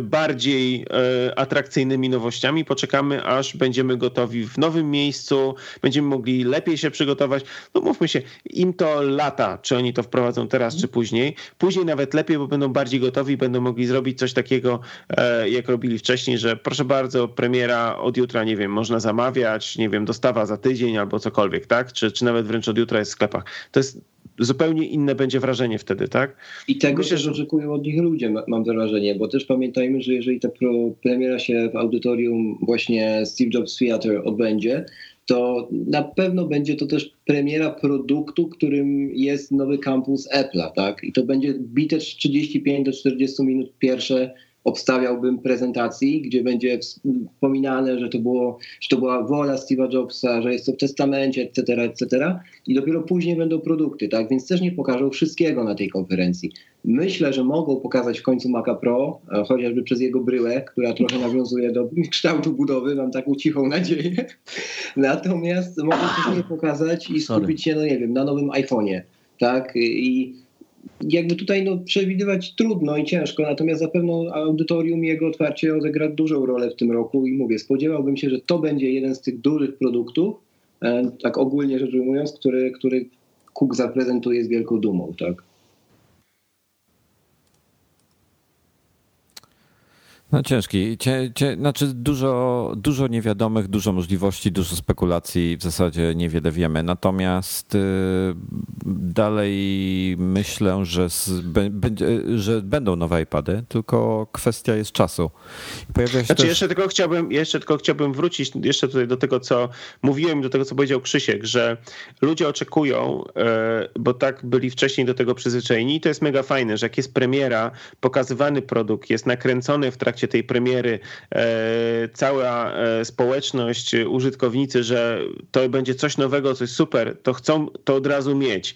bardziej e, atrakcyjnymi nowościami. Poczekamy, aż będziemy gotowi w nowym miejscu, będziemy mogli lepiej się przygotować. No mówmy się, im to lata, czy oni to wprowadzą teraz, czy później. Później nawet lepiej, bo będą bardziej gotowi, będą mogli zrobić coś takiego, e, jak robili wcześniej, że proszę bardzo, premiera od jutra, nie wiem, można zamawiać, nie wiem, dostawa za tydzień albo cokolwiek, tak? Czy, czy nawet wręcz od jutra jest w sklepach. To jest zupełnie inne będzie wrażenie wtedy, tak? I tego Myślę, też oczekują od nich ludzie, mam wrażenie, bo też pamiętajmy, że jeżeli ta premiera się w audytorium właśnie Steve Jobs Theater odbędzie, to na pewno będzie to też premiera produktu, którym jest nowy kampus Apple'a, tak? I to będzie bite 35 do 40 minut pierwsze obstawiałbym prezentacji, gdzie będzie wspominane, że to, było, że to była wola Steve'a Jobsa, że jest to w testamencie, etc., etc. I dopiero później będą produkty, tak? Więc też nie pokażą wszystkiego na tej konferencji. Myślę, że mogą pokazać w końcu Maca Pro, chociażby przez jego bryłę, która trochę nawiązuje do kształtu budowy, mam taką cichą nadzieję. Natomiast mogą też nie pokazać i skupić się, no nie wiem, na nowym iPhone'ie, tak? I jakby tutaj no, przewidywać trudno i ciężko, natomiast zapewne audytorium i jego otwarcie odegra dużą rolę w tym roku i mówię, spodziewałbym się, że to będzie jeden z tych dużych produktów, e, tak ogólnie rzecz ujmując, który, który Cook zaprezentuje z wielką dumą, tak? No ciężki. Cie, cie, znaczy dużo, dużo niewiadomych, dużo możliwości, dużo spekulacji. W zasadzie niewiele wiemy. Natomiast y, dalej myślę, że, z, że będą nowe iPady, tylko kwestia jest czasu. Pojawia znaczy też... jeszcze, tylko chciałbym, jeszcze tylko chciałbym wrócić jeszcze tutaj do tego, co mówiłem, do tego, co powiedział Krzysiek, że ludzie oczekują, e, bo tak byli wcześniej do tego przyzwyczajeni i to jest mega fajne, że jak jest premiera, pokazywany produkt, jest nakręcony w trakcie trakcie tej premiery e, cała e, społeczność, użytkownicy, że to będzie coś nowego, coś super, to chcą to od razu mieć.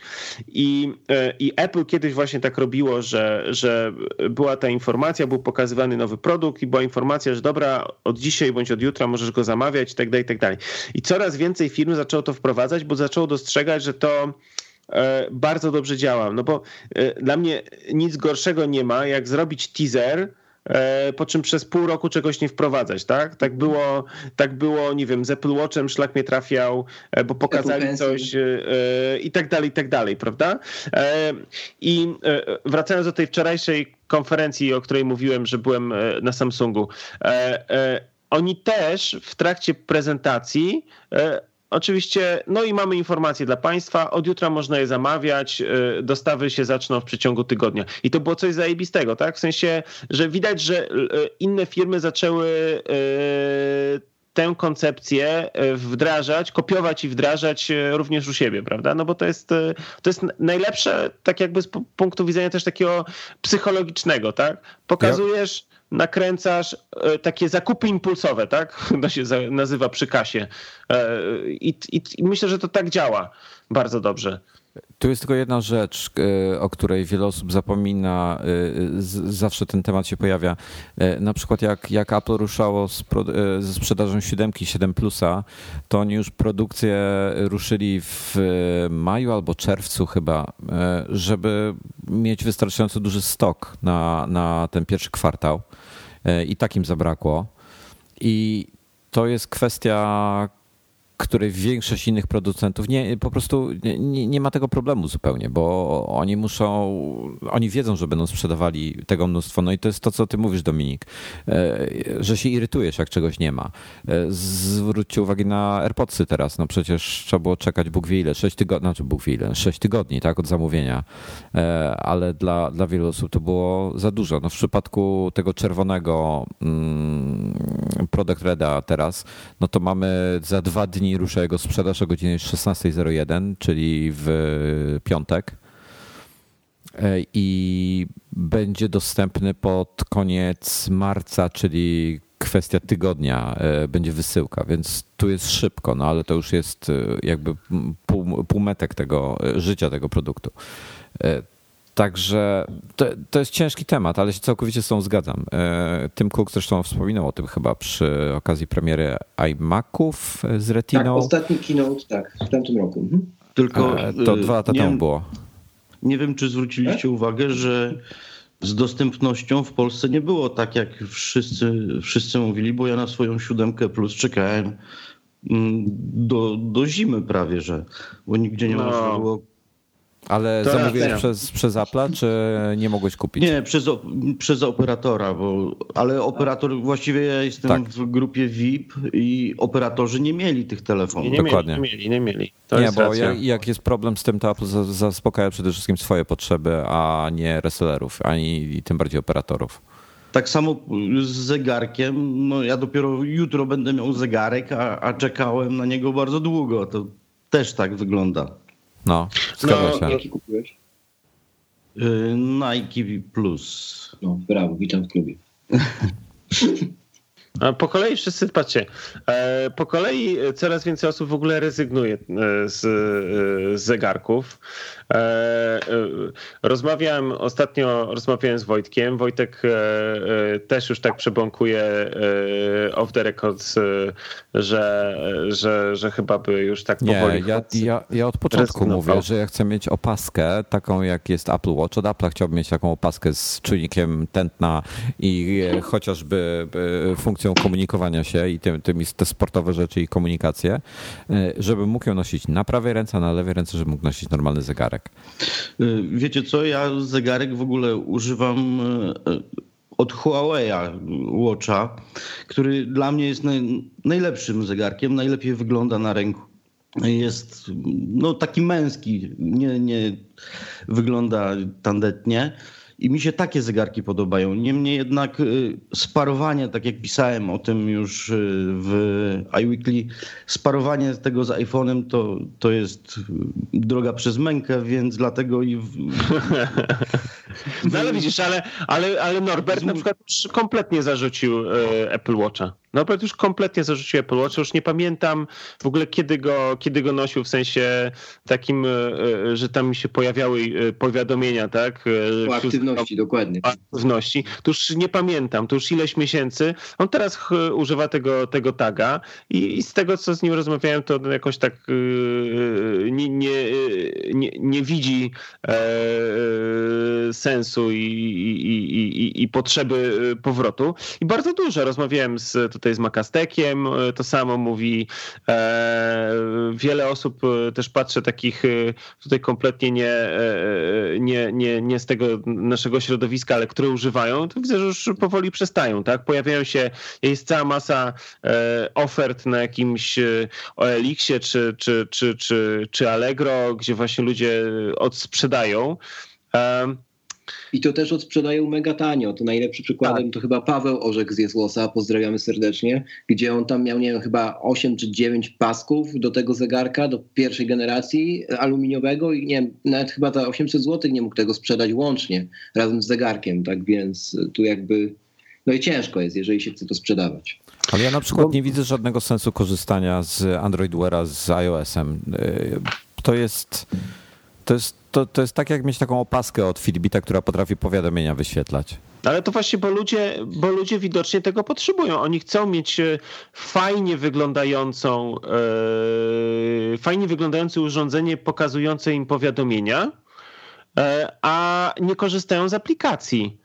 I, e, i Apple kiedyś właśnie tak robiło, że, że była ta informacja, był pokazywany nowy produkt i była informacja, że dobra, od dzisiaj bądź od jutra możesz go zamawiać i tak dalej, i tak. I coraz więcej firm zaczęło to wprowadzać, bo zaczęło dostrzegać, że to bardzo dobrze działa. No bo dla mnie nic gorszego nie ma, jak zrobić teaser, E, po czym przez pół roku czegoś nie wprowadzać, tak? Tak było, tak było nie wiem, z Apple Watchem szlak mnie trafiał, e, bo pokazali coś e, i tak dalej, i tak dalej, prawda? I wracając do tej wczorajszej konferencji, o której mówiłem, że byłem na Samsungu, oni też w trakcie prezentacji Oczywiście, no i mamy informacje dla Państwa. Od jutra można je zamawiać. Y, dostawy się zaczną w przeciągu tygodnia. I to było coś zajebistego, tak? W sensie, że widać, że y, inne firmy zaczęły y, tę koncepcję wdrażać, kopiować i wdrażać również u siebie, prawda? No bo to jest, to jest najlepsze, tak jakby z punktu widzenia też takiego psychologicznego, tak? Pokazujesz nakręcasz e, takie zakupy impulsowe, tak? To się nazywa przy kasie. E, I, i, I, myślę, że to tak działa bardzo dobrze. Tu jest tylko jedna rzecz, e, o której wiele osób zapomina, zawsze ten temat się pojawia. Na przykład jak, jak Apple ruszało z, ze sprzedażą 7, 7 Plusa, to oni już produkcję ruszyli w maju albo czerwcu chyba, żeby mieć wystarczająco duży stok na, na ten pierwszy kwartał. E, i takim zabrakło. I to jest kwestia, której większość innych producentów nie, po prostu nie, nie, ma tego problemu zupełnie, bo oni muszą, oni wiedzą, że będą sprzedawali tego mnóstwo. No i to jest to, co ty mówisz, Dominik, e, że się irytujesz, jak czegoś nie ma. E, zwróćcie uwagę na AirPodsy teraz. No przecież trzeba było czekać Bóg wie ile, 6 tygodni, znaczy Bóg wie ile, 6 tygodni, tak, od zamówienia. E, ale dla, dla wielu osób to było za dużo. No w przypadku tego czerwonego mm, Product Reda teraz, no to mamy za dwa dni rusza jego sprzedaż o godzinie 16.01, czyli w piątek. E, I będzie dostępny pod koniec marca, czyli kwestia tygodnia e, będzie wysyłka, więc tu jest szybko, no ale to już jest e, jakby pół, półmetek tego życia tego produktu. Także to, to, jest ciężki temat, ale się całkowicie z tą zgadzam. E, Tym Cook zresztą wspominał o tym chyba przy okazji premiery iMaców z Retiną. Tak, ostatni keynote, tak, w tamtym roku. Mhm. Tylko e, to dwa lata temu było. Nie wiem, czy zwróciliście tak? uwagę, że z dostępnością w Polsce nie było tak, jak wszyscy, wszyscy mówili, bo ja na swoją siódemkę plus czekałem mm, do, do zimy prawie, że, bo nigdzie nie no. można było ale to zamówiłeś przez, przez Apple'a, czy nie mogłeś kupić? Nie, przez, przez operatora, bo, ale operator, właściwie ja jestem tak. w grupie VIP i operatorzy nie mieli tych telefonów. Nie, nie Dokładnie. Mieli, nie mieli, nie mieli. To nie, bo jak, jak, jest problem z tym, to Apple zaspokaja przede wszystkim swoje potrzeby, a nie resellerów, ani tym bardziej operatorów. Tak samo z zegarkiem, no ja dopiero jutro będę miał zegarek, a, a czekałem na niego bardzo długo. To też tak wygląda. No, zgadza no, się. Jaki kupiłeś? Y, Nike Plus. No, brawo, witam w klubie. Po kolei wszyscy, patrzcie, e, po kolei coraz więcej osób w ogóle rezygnuje e, z, e, z zegarków. Rozmawiałem ostatnio, rozmawiałem z Wojtkiem. Wojtek też już tak przebąkuje off the record, że, że, że chyba by już tak powoli... Nie, ja, ja, ja od początku mówię, że ja chcę mieć opaskę taką jak jest Apple Watch. Od Apple'a chciałbym mieć taką opaskę z czujnikiem tętna i chociażby funkcją komunikowania się i tym, tymi te sportowe rzeczy i komunikację, e, żeby mógł ją nosić na prawej ręce, a na lewej ręce, żeby mógł nosić normalny zegarek. E, wiecie co, ja zegarek w ogóle używam e, od Huawei'a Watcha, który dla mnie jest naj, najlepszym zegarkiem, najlepiej wygląda na ręku. Jest no, taki męski, nie, nie wygląda tandetnie. I mi się takie zegarki podobają. Niemniej jednak y, sparowanie, tak jak pisałem o tym już y, w iWeekly, sparowanie tego z iPhone'em to, to jest droga przez mękę, więc dlatego i... W... no ale widzisz, ale, ale, ale Norbert na przykład już kompletnie zarzucił y, Apple Watcha. Norbert już kompletnie zarzucił Apple Watcha. Już nie pamiętam w ogóle kiedy go, kiedy go nosił, w sensie takim, że tam mi się pojawiały powiadomienia, tak? O aktywności, dokładnie. O aktywności. To już nie pamiętam, to już ileś miesięcy. On teraz używa tego, tego taga i, i z tego, co z nim rozmawiałem, to jakoś tak nie, nie, nie, nie widzi sensu i, i, i, i potrzeby powrotu. I bardzo dużo rozmawiałem z tutaj z Makastekiem, to samo mówi. Wiele osób też patrzę takich tutaj kompletnie nie, nie, nie, nie z tego naszego środowiska, ale które używają, to widzę, że już powoli przestają, tak? Pojawiają się, jest cała masa ofert na jakimś OLX-ie czy, czy, czy, czy, czy Allegro, gdzie właśnie ludzie odsprzedają. I to też odsprzedają mega tanio. To najlepszy przykładem tak. to chyba Paweł Orzek z Jesłosa, pozdrawiamy serdecznie, gdzie on tam miał, nie wiem, chyba 8 czy 9 pasków do tego zegarka, do pierwszej generacji aluminiowego i nie wiem, nawet chyba za 800 zł nie mógł tego sprzedać łącznie razem z zegarkiem, tak więc tu jakby, no i ciężko jest, jeżeli się chce to sprzedawać. Ale ja na przykład Bo... nie widzę żadnego sensu korzystania z Android Weara z iOS-em. To jest, to jest to, to jest tak jak mieć taką opaskę od Fitbita, która potrafi powiadomienia wyświetlać. Ale to właśnie, bo ludzie, bo ludzie widocznie tego potrzebują. Oni chcą mieć e, fajnie wyglądającą, e, fajnie wyglądające urządzenie pokazujące im powiadomienia, e, a nie korzystają z aplikacji.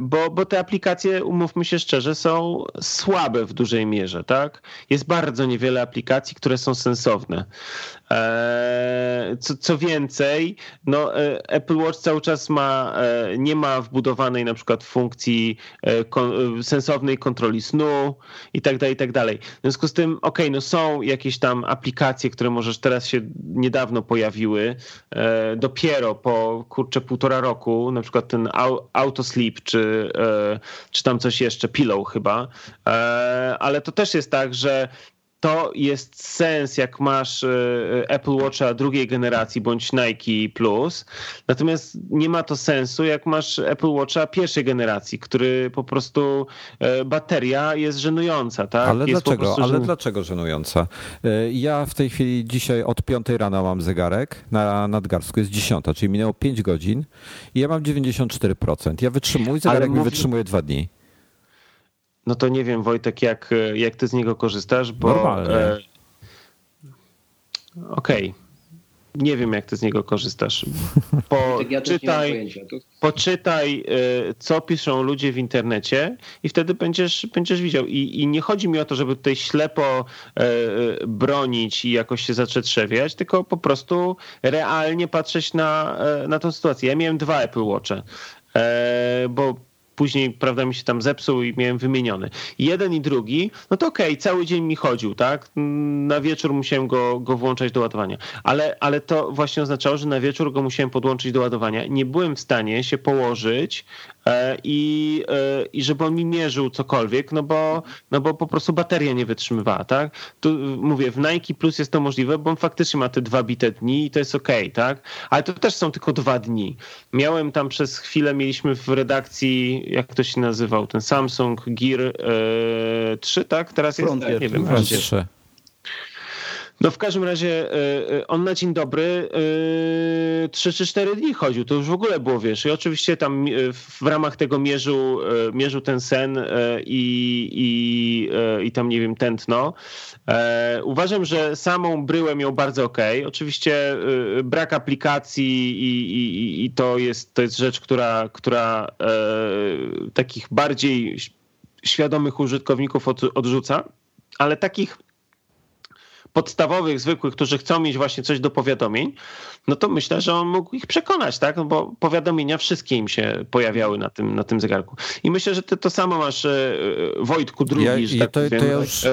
Bo, bo te aplikacje, umówmy się szczerze, są słabe w dużej mierze, tak? Jest bardzo niewiele aplikacji, które są sensowne. E, co, co więcej, no, e, Apple Watch cały czas ma, nie ma wbudowanej na przykład funkcji sensownej kontroli snu i tak dalej, i tak dalej. W związku z tym, okay, no są jakieś tam aplikacje, które możesz teraz się niedawno pojawiły, dopiero po kurczę półtora roku, na przykład ten Autosleep Sleep, czy, e, czy tam coś jeszcze, Pillow chyba, e, ale to też jest tak, że to jest sens, jak masz e, Apple Watcha drugiej generacji bądź Nike Plus. Natomiast nie ma to sensu, jak masz Apple Watcha pierwszej generacji, który po prostu e, bateria jest żenująca. Tak? Ale jest dlaczego? Ale dlaczego żenująca? E, ja w tej chwili dzisiaj od 5 rana mam zegarek na nadgarstku, jest 10, czyli minęło 5 godzin i ja mam 94%. Ja wytrzymuję, zegarek mi wytrzymuje 2 dni. No to nie wiem, Wojtek, jak, jak ty z niego korzystasz, bo. Normalnie. E, Okej. Okay. Nie wiem, jak ty z niego korzystasz. Poczytaj, poczytaj, e, co piszą ludzie w internecie i wtedy będziesz, będziesz widział. I, I nie chodzi mi o to, żeby tutaj ślepo e, bronić i jakoś się zatrzetrzewiać, tylko po prostu realnie patrzeć na, na tę sytuację. Ja miałem dwa Apple Watche, bo później, prawda, mi się tam zepsuł i miałem wymieniony. jeden i drugi, no to okej, okay, cały dzień mi chodził, tak? Na wieczór musiałem go, go włączać do ładowania. Ale, ale to właśnie oznaczało, że na wieczór go musiałem podłączyć do ładowania. Nie byłem w stanie się położyć i, e, i żeby on mi mierzył cokolwiek, no bo, no bo po prostu bateria nie wytrzymywała, tak? Tu mówię, w Nike Plus jest to możliwe, bo on faktycznie ma te dwa bite dni i to jest okej, okay, tak? Ale to też są tylko dwa dni. Miałem tam przez chwilę, mieliśmy w redakcji jak to się nazywał, ten Samsung Gear e, 3, tak? Teraz jest, Frontier, nie wiem, Frontier 3. No w każdym razie e, on na dzień dobry 3 e, czy 4 dni chodził, to już w ogóle było, wiesz, i oczywiście tam e, w ramach tego mierzył, mierzył ten sen i, i, i tam, nie wiem, tętno. Uważam, że samą bryłę miał bardzo ok. Oczywiście brak aplikacji i, i, i to, jest, to jest rzecz, która, która takich bardziej świadomych użytkowników od, odrzuca, ale takich podstawowych, zwykłych, którzy chcą mieć właśnie coś do powiadomień, no to myślę, że on mógł ich przekonać, tak? No bo powiadomienia wszystkie im się pojawiały na tym, na tym zegarku. I myślę, że ty to samo masz, e, Wojtku, drugi, ja, że tak to, powiem, to ja już...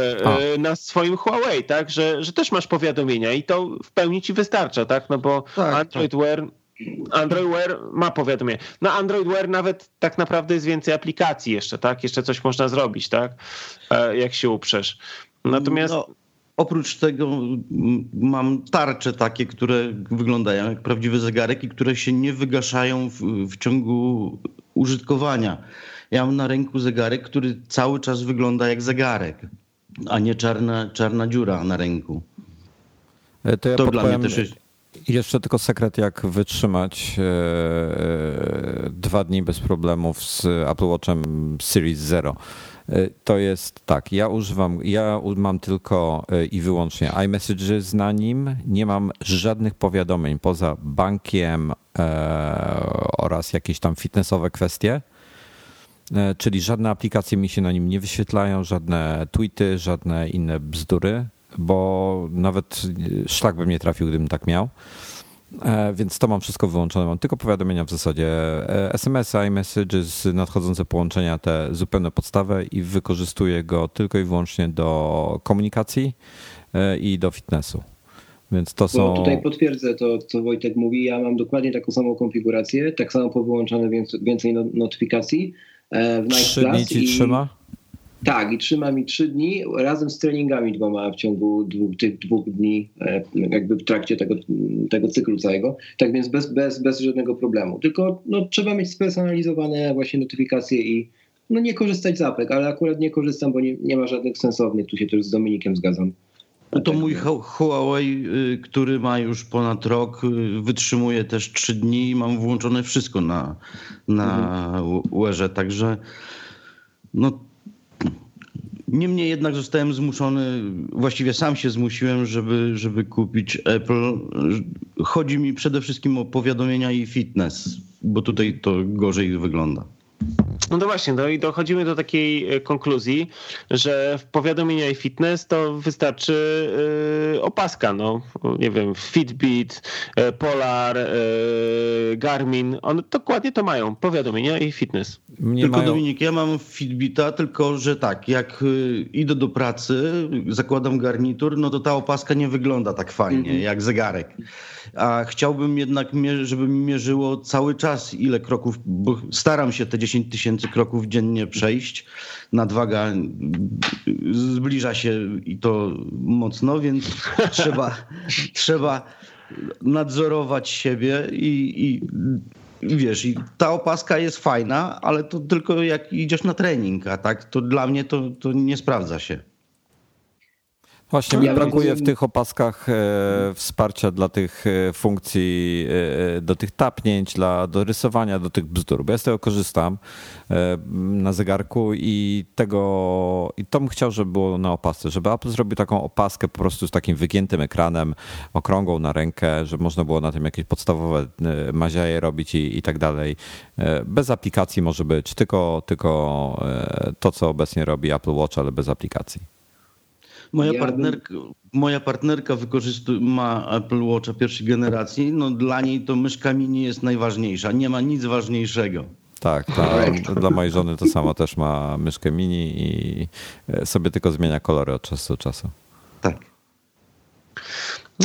na swoim Huawei, tak? Że, że też masz powiadomienia i to w pełni ci wystarcza, tak? No bo tak, Android tak. Wear Android Wear ma powiadomienie. Na Android Wear nawet tak naprawdę jest więcej aplikacji jeszcze, tak? Jeszcze coś można zrobić, tak? E, jak się uprzesz. Natomiast... No, oprócz tego mam tarcze takie, które wyglądają jak prawdziwy zegarek i które się nie wygaszają w, w ciągu użytkowania. Ja mam na ręku zegarek, który cały czas wygląda jak zegarek, a nie czarna, czarna dziura na ręku. E, to, ja to dla mnie też jest jeszcze tylko sekret, jak wytrzymać e, e, dwa dni bez problemów z Apple Watchem Series Zero. E, to jest tak, ja używam, ja mam tylko i wyłącznie iMessages na nim, nie mam żadnych powiadomień poza bankiem oraz jakieś tam fitnessowe kwestie, czyli żadne aplikacje mi się na nim nie wyświetlają, żadne tweety, żadne inne bzdury bo nawet szlak bym nie trafił, gdybym tak miał. E, więc to mam wszystko wyłączone. Mam tylko powiadomienia w zasadzie SMS, iMessages, nadchodzące połączenia, te zupełne podstawę i wykorzystuję go tylko i wyłącznie do komunikacji e, i do fitnessu. Więc to są. Bo tutaj potwierdzę to, co Wojtek mówi. Ja mam dokładnie taką samą konfigurację, tak samo powyłączane więcej notyfikacji e, w Trzy dni ci i... trzyma? Tak, i trzyma mi trzy dni razem z treningami dwoma w ciągu dwóch, tych dwóch dni, e, jakby w trakcie tego, tego cyklu całego. Tak więc bez, bez, bez żadnego problemu. Tylko no, trzeba mieć spersonalizowane właśnie notyfikacje i no, nie korzystać z apek, ale akurat nie korzystam, bo nie, nie ma żadnych sensownych. Tu się też z Dominikiem zgadzam. No to mój Huawei, y, który ma już ponad rok, y, wytrzymuje też trzy dni i mam włączone wszystko na, na mhm. Wearze, także no Niemniej jednak zostałem zmuszony, właściwie sam się zmusiłem, żeby, żeby kupić Apple. Chodzi mi przede wszystkim o powiadomienia i fitness, bo tutaj to gorzej wygląda. No to właśnie, no i dochodzimy do takiej e, konkluzji, że w powiadomienia i fitness to wystarczy yy, opaska, no nie wiem, Fitbit, e, Polar, yy, Garmin, one dokładnie to mają, powiadomienia i fitness. Mnie tylko mają... Dominik, ja mam Fitbita, tylko że tak, jak idę do pracy, zakładam garnitur, no to ta opaska nie wygląda tak fajnie, mm -hmm. jak zegarek a chciałbym jednak, żeby mi mierzyło cały czas ile kroków, bo staram się te 10 tysięcy kroków dziennie przejść. Nadwaga zbliża się i to mocno, więc trzeba, trzeba nadzorować siebie i, i wiesz, i ta opaska jest fajna, ale to tylko jak idziesz na trening, a tak to dla mnie to, to nie sprawdza się. Właśnie mi brakuje w tych opaskach e, wsparcia dla tych e, funkcji, e, do tych tapnięć, dla, do rysowania, do tych bzdur, bo ja z tego korzystam na zegarku i tego, i to bym chciał, żeby było na opasce, żeby Apple zrobił taką opaskę po prostu z takim wygiętym ekranem, okrągłą na rękę, żeby można było na tym jakieś podstawowe maziaje robić i, i tak dalej. Bez aplikacji może być, tylko, tylko to, co obecnie robi Apple Watch, ale bez aplikacji. Moja, ja partnerka, bym... moja partnerka wykorzystuje, ma Apple Watcha pierwszej generacji. No, dla niej to myszka mini jest najważniejsza. Nie ma nic ważniejszego. Tak, ta, dla mojej żony to samo też ma myszkę mini i sobie tylko zmienia kolory od czasu do czasu. Tak.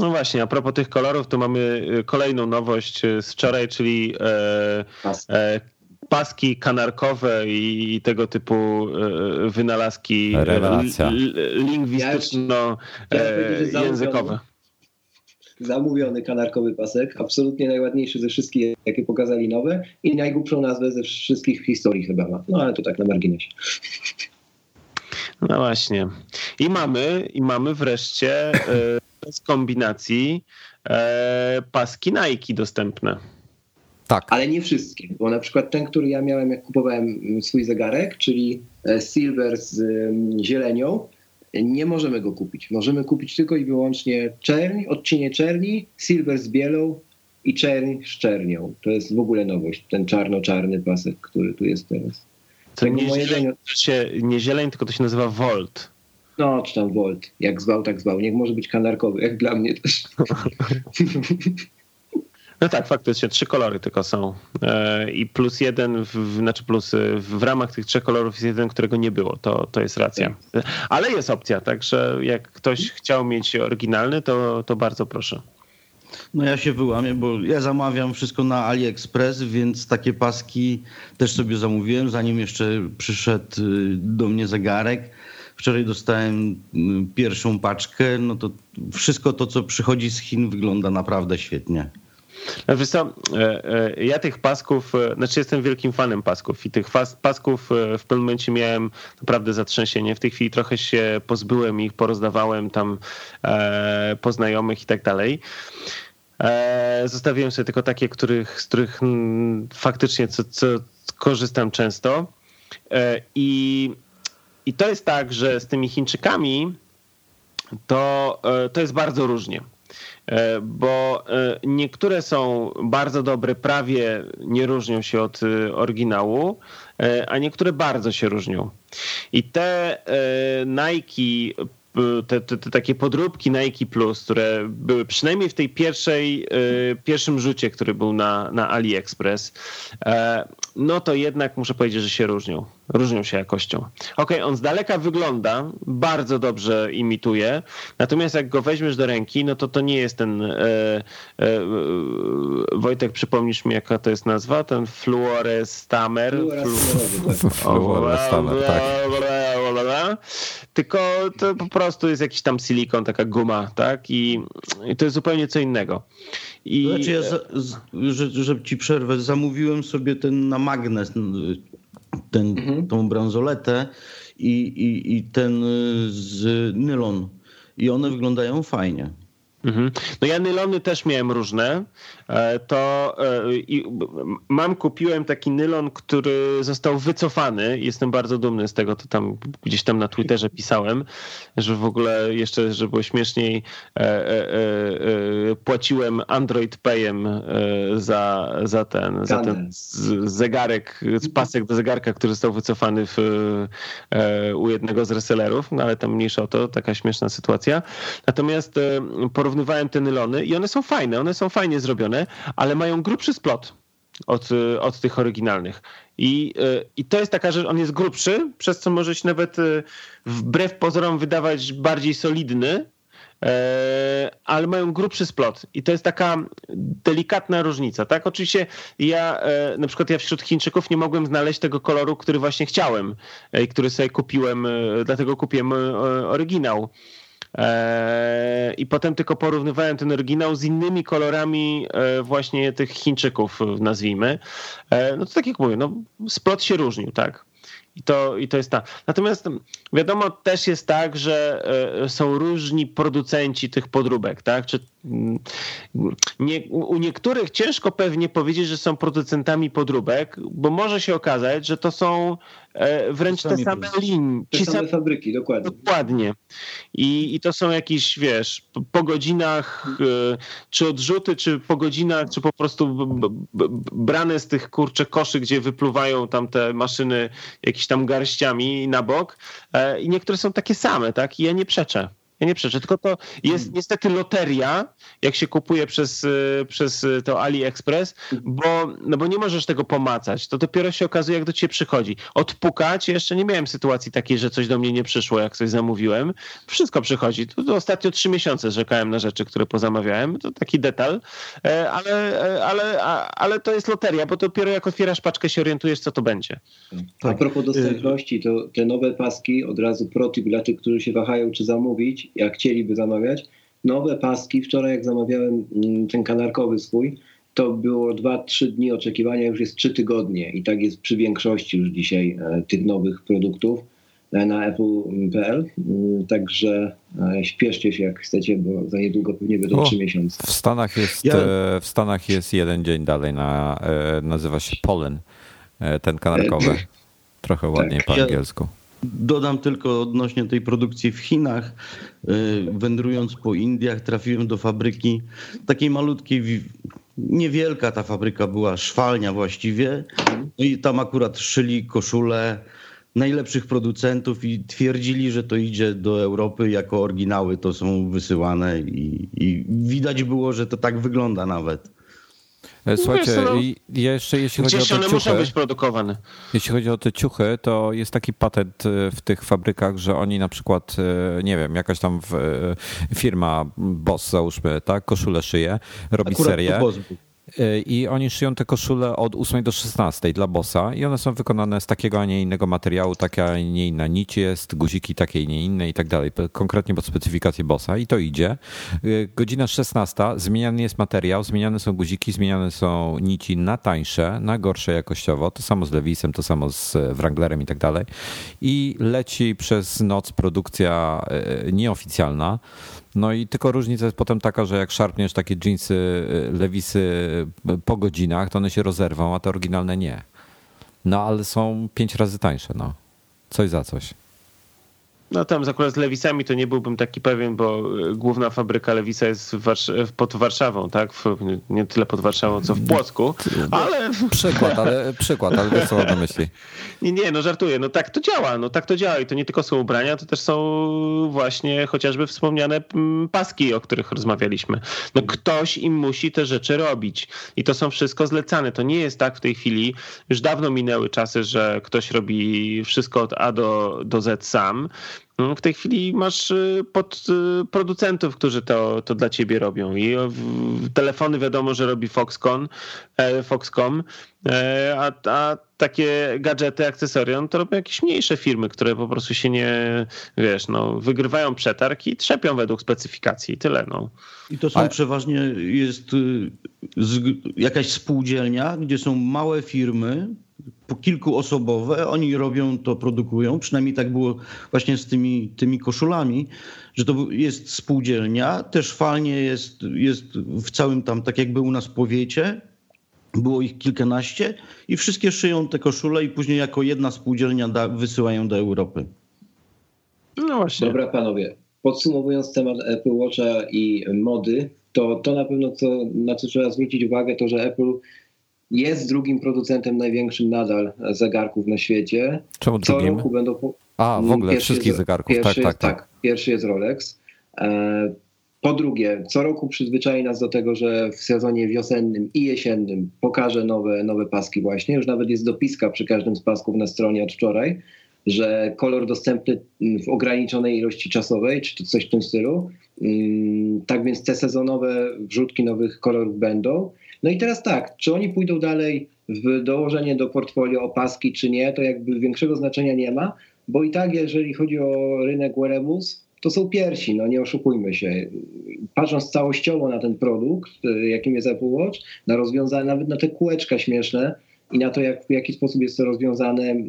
No właśnie, a propos tych kolorów, to mamy kolejną nowość z wczoraj, czyli e, e, paski kanarkowe i tego typu e, wynalazki e, lingwistyczno-językowe. Zamówiony kanarkowy pasek, absolutnie najładniejszy ze wszystkich, jakie pokazali nowe i najgłupszą nazwę ze wszystkich w historii chyba ma. No ale to tak na marginesie. No właśnie. I mamy, i mamy wreszcie bez kombinacji paski Nike dostępne. Tak. Ale nie wszystkie, bo na przykład ten, który ja miałem, jak kupowałem swój zegarek, czyli e, Silver z zielenią, nie możemy go kupić. Możemy kupić tylko i wyłącznie czerń, odcienie czerni, Silver z bielą i czerń z czernią. To jest w ogóle nowość, ten czarno-czarny pasek, który tu jest teraz. To nie, zieleń, to się, nie zieleń, tylko to się nazywa Volt. No, czy tam Volt. Jak zwał, tak zwał. Niech może być kanarkowy, jak dla mnie też. No tak, faktycznie trzy kolory tylko są. E, I plus jeden, w, znaczy plus w ramach tych trzech kolorów jest jeden, którego nie było. To, to jest racja. Ale jest opcja, także jak ktoś chciał mieć oryginalny, to, to bardzo proszę. No ja się wyłamię, bo ja zamawiam wszystko na AliExpress, więc takie paski też sobie zamówiłem, zanim jeszcze przyszedł y, do mnie zegarek. Wczoraj dostałem y, pierwszą paczkę, no to wszystko to, co przychodzi z Chin wygląda naprawdę świetnie. No wiesz co, e, e, ja tych pasków, e, znaczy jestem wielkim fanem pasków i tych pasków w pewnym momencie miałem naprawdę zatrzęsienie. W tej chwili trochę się pozbyłem ich, porozdawałem tam po znajomych i tak dalej. Zostawiłem sobie tylko takie, których, z których mm, faktycznie co, co korzystam często. I, I to jest tak, że z tymi Chińczykami to, to jest bardzo różnie. E, bo e, niektóre są bardzo dobre, prawie nie różnią się od e, oryginału, a niektóre bardzo się różnią. I te Nike te, te, te, takie podróbki Nike Plus, które były przynajmniej w tej pierwszej, pierwszym rzucie, który był na, na AliExpress, no to jednak muszę powiedzieć, że się różnią. Różnią się jakością. Ok, on z daleka wygląda, bardzo dobrze imituje, natomiast jak go weźmiesz do ręki, no to to nie jest ten. E, e, Wojtek, przypomnisz mi, jaka to jest nazwa? Ten fluorestamer. Fluorestamer, tak. Tylko to po prostu jest jakiś tam silikon, taka guma, tak? I, i to jest zupełnie co innego. I... Znaczy ja, za, że, że ci przerwę, zamówiłem sobie ten na magnes, ten, mhm. tą bransoletę i, i, i ten z nylon. I one wyglądają fajnie. Mhm. No ja nylony też miałem różne. E, to e, mam, kupiłem taki nylon, który został wycofany. Jestem bardzo dumny z tego, to tam gdzieś tam na Twitterze pisałem, że w ogóle jeszcze, żeby było śmieszniej, e, płaciłem Android Payem za, za ten, za ten zegarek, pasek do zegarka, który został wycofany w, u jednego z resellerów, no ale tam mniejsza o to, taka śmieszna sytuacja. Natomiast porównywałem te nylony i one są fajne, one są fajnie zrobione ale mają grubszy splot od, od tych oryginalnych. I, I to jest taka rzecz, on jest grubszy, przez co może się nawet y, wbrew pozorom wydawać bardziej solidny, e, ale mają grubszy splot i to jest taka delikatna różnica, tak? Oczywiście ja, e, na przykład ja wśród Chińczyków nie mogłem znaleźć tego koloru, który właśnie chciałem e, i który sobie kupiłem, dlatego kupiłem oryginał. E, I potem tylko porównywałem ten oryginał z innymi kolorami e, właśnie tych Chińczyków, nazwijmy. E, no to tak jak mówię, no splot się różnił, tak? I to, I to jest ta. Natomiast wiadomo, też jest tak, że są różni producenci tych podróbek, tak? Czy mm, nie, u niektórych ciężko pewnie powiedzieć, że są producentami podróbek, bo może się okazać, że to są E, wręcz te same linie. Te same fabryki, dokładnie. Dokładnie. I, I to są jakieś, wiesz, po godzinach, e, czy odrzuty, czy po godzinach, czy po prostu brane z tych kurcze koszy, gdzie wypluwają tam te maszyny jakieś tam garściami na bok. E, I niektóre są takie same, tak? I ja nie przeczę. Ja nie przeczę, tylko to jest hmm. niestety loteria, jak się kupuje przez, y, przez y, to AliExpress, bo, no bo nie możesz tego pomacać. To dopiero się okazuje, jak do ciebie przychodzi. Odpukać, jeszcze nie miałem sytuacji takiej, że coś do mnie nie przyszło, jak coś zamówiłem. Wszystko przychodzi. To ostatnio trzy miesiące czekałem na rzeczy, które pozamawiałem. To taki detal, e, ale, e, ale, ale to jest loteria, bo dopiero jak otwierasz paczkę się orientujesz, co to będzie. Tak. A propos dostępności, to te nowe paski, od razu protip dla tych, którzy się wahają, czy zamówić, jak chcieliby zamawiać. Nowe paski, wczoraj jak zamawiałem mm, ten kanarkowy swój, to było 2-3 dni oczekiwania, już jest 3 tygodnie i tak jest przy większości już dzisiaj e, tych nowych produktów e, na apple.pl, mm, także e, śpieszcie się jak chcecie, bo za niedługo pewnie będą o, 3 miesiące. W Stanach jest, ja... w Stanach jest jeden dzień dalej, na, nazywa się Pollen, ten kanarkowy. Trochę ładniej tak. po angielsku. Dodam tylko odnośnie tej produkcji w Chinach. Y, wędrując po Indiach, trafiłem do fabryki takiej malutkiej, niewielka ta fabryka była, szwalnia właściwie. No I tam akurat szyli koszule najlepszych producentów i twierdzili, że to idzie do Europy jako oryginały, to są wysyłane i, i widać było, że to tak wygląda nawet. E, słuchajcie, no, jeszcze jeśli chodzi o te one ciuchy, muszą być produkowane. Jeśli chodzi o te ciuchy, to jest taki patent e, w tych fabrykach, że oni na przykład, e, nie wiem, jakaś tam firma Boss załóżmy, tak, koszulę szyje, robi Akurat serię. Y, I oni szyją te koszule od 8 do 16 dla bossa i one są wykonane z takiego, a nie innego materiału, taka, a nie inna nić jest, guziki takie, nie inne i tak dalej, konkretnie pod specyfikację bossa. I to idzie. Y, godzina 16, zmieniany jest materiał, zmieniane są guziki, zmieniane są nici na tańsze, na gorsze jakościowo, to samo z Lewisem, to samo z Wranglerem i tak dalej. I leci przez noc produkcja y, nieoficjalna, no i tylko różnica jest potem taka, że jak szarpniesz takie jeansy, y, lewisy y, po godzinach, to one się rozerwą, a te oryginalne nie. No ale są pięć razy tańsze, no. Coś za coś. No tam akurat z Lewisami to nie byłbym taki pewien, bo y, główna fabryka Lewisa jest pod Warszawą, tak? nie tyle pod Warszawą, co w Płocku, ale... Przykład, ale przykład, ale wiesz co mam na myśli. Nie, nie, no żartuję, no tak to działa, no tak to działa i to nie tylko są ubrania, to też są właśnie chociażby wspomniane mm, paski, o których rozmawialiśmy. No ktoś im musi te rzeczy robić i to są wszystko zlecane. To nie jest tak w tej chwili, już dawno minęły czasy, że ktoś robi wszystko od A do, do Z sam. W tej chwili masz y, pod y, producentów, którzy to, to dla ciebie robią. I telefony wiadomo, że robi Foxconn, e, Foxcom, e, a, a takie gadżety, akcesoria, no to robią jakieś mniejsze firmy, które po prostu się nie, wiesz, no, wygrywają przetarg i trzepią według specyfikacji i tyle, no. I to są a... przeważnie, jest y, jakaś spółdzielnia, gdzie są małe firmy, po kilkuosobowe, oni robią to, produkują, przynajmniej tak było właśnie z tymi, tymi koszulami, że to jest spółdzielnia, też falnie jest, jest w całym tam, tak jakby u nas w powiecie, było ich kilkanaście i wszystkie szyją te koszule i później jako jedna spółdzielnia da, wysyłają do Europy. No właśnie. Dobra panowie, podsumowując temat Apple Watcha i mody, to to na pewno co, na co trzeba zwrócić uwagę, to że Apple jest drugim producentem największym nadal zegarków na świecie. Czemu Co drugim? roku będą. Po... A, w ogóle wszystkich jest, zegarków. Tak, tak, jest, tak, tak. Pierwszy jest Rolex. E, po drugie, co roku przyzwyczai nas do tego, że w sezonie wiosennym i jesiennym pokaże nowe, nowe paski właśnie. Już nawet jest dopiska przy każdym z pasków na stronie od wczoraj, że kolor dostępny w ograniczonej ilości czasowej, czy coś w tym stylu. Mm, tak więc te sezonowe wrzutki nowych kolorów będą. No i teraz tak, czy oni pójdą dalej w dołożenie do portfolio opaski, czy nie, to jakby większego znaczenia nie ma, bo i tak, jeżeli chodzi o rynek wearables, to są pierwsi, no nie oszukujmy się. Patrząc całościowo na ten produkt, y, jakim jest Apple Watch, na rozwiązania, nawet na te kółeczka śmieszne i na to, jak, w jaki sposób jest to rozwiązane mm,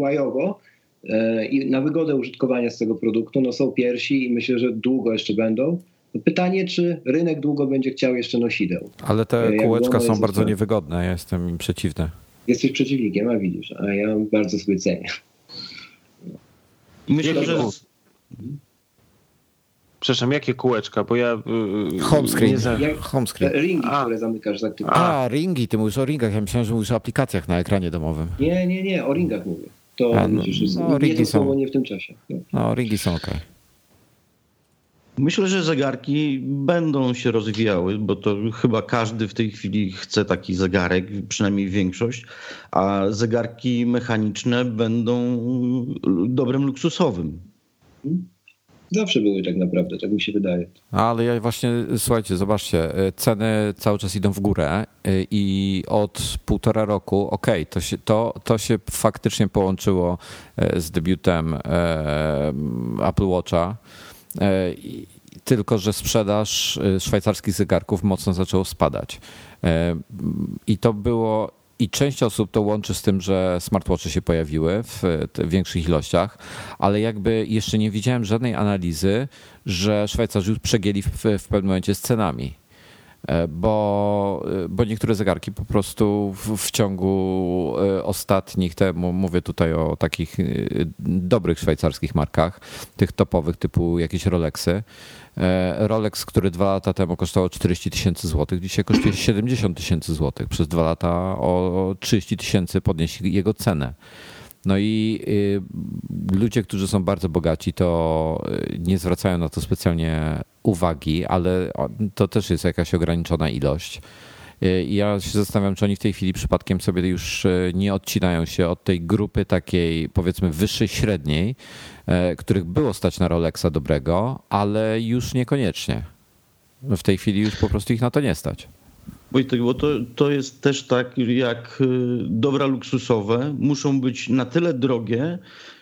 UI-owo, y, i na wygodę użytkowania z tego produktu, no są pierwsi i myślę, że długo jeszcze będą. Pytanie, czy rynek długo będzie chciał jeszcze nosideł. Ale te e, kółeczka są bardzo niewygodne, ja jestem im przeciwny. Jesteś przeciwnikiem, a widzisz, a ja bardzo sobie cenię. Myślę, że... Przepraszam, jakie kółeczka? Bo ja. Y, home screen. Za... Home screen. Ringi, a. które zamykasz z aktywnością. A, ringi, ty mówisz o ringach. Ja myślałem, że mówisz o aplikacjach na ekranie domowym. Nie, nie, nie, o ringach mówię. To a, no, no, to są... nie w tym czasie. No, no ringi są ok. Myślę, że zegarki będą się rozwijały, bo to chyba każdy w tej chwili chce taki zegarek, przynajmniej większość, a zegarki mechaniczne będą dobrem luksusowym. Zawsze były tak naprawdę, tak mi się wydaje. Ale ja właśnie, słuchajcie, zobaczcie, ceny cały czas idą w górę i od półtora roku, okej, okay, to, się, to, to się faktycznie połączyło e, z debiutem e, Apple Watcha E, tylko że sprzedaż e, szwajcarskich zegarków mocno zaczęło spadać. E, I to było i część osób to łączy z tym, że smartwatche się pojawiły w większych ilościach, ale jakby jeszcze nie widziałem żadnej analizy, że Szwajcarzy już przegięli w, w pewnym momencie z cenami. E, bo, e, bo niektóre zegarki po prostu w, w ciągu e, ostatnich, te, mówię tutaj o takich dobrych szwajcarskich markach, tych topowych typu jakieś Rolexy. Rolex, który dwa lata temu kosztował 40 tysięcy złotych, dzisiaj kosztuje 70 tysięcy złotych. Przez dwa lata o 30 tysięcy podnieśli jego cenę. No i y, ludzie, którzy są bardzo bogaci, to y, nie zwracają na to specjalnie uwagi, ale to też jest jakaś ograniczona ilość. Y, ja się zastanawiam, czy oni w tej chwili przypadkiem sobie już nie odcinają się od tej grupy takiej, powiedzmy, wyższej średniej, których było stać na Rolexa dobrego, ale już niekoniecznie. W tej chwili już po prostu ich na to nie stać. Wojtek, bo to, to jest też tak, jak y, dobra luksusowe muszą być na tyle drogie,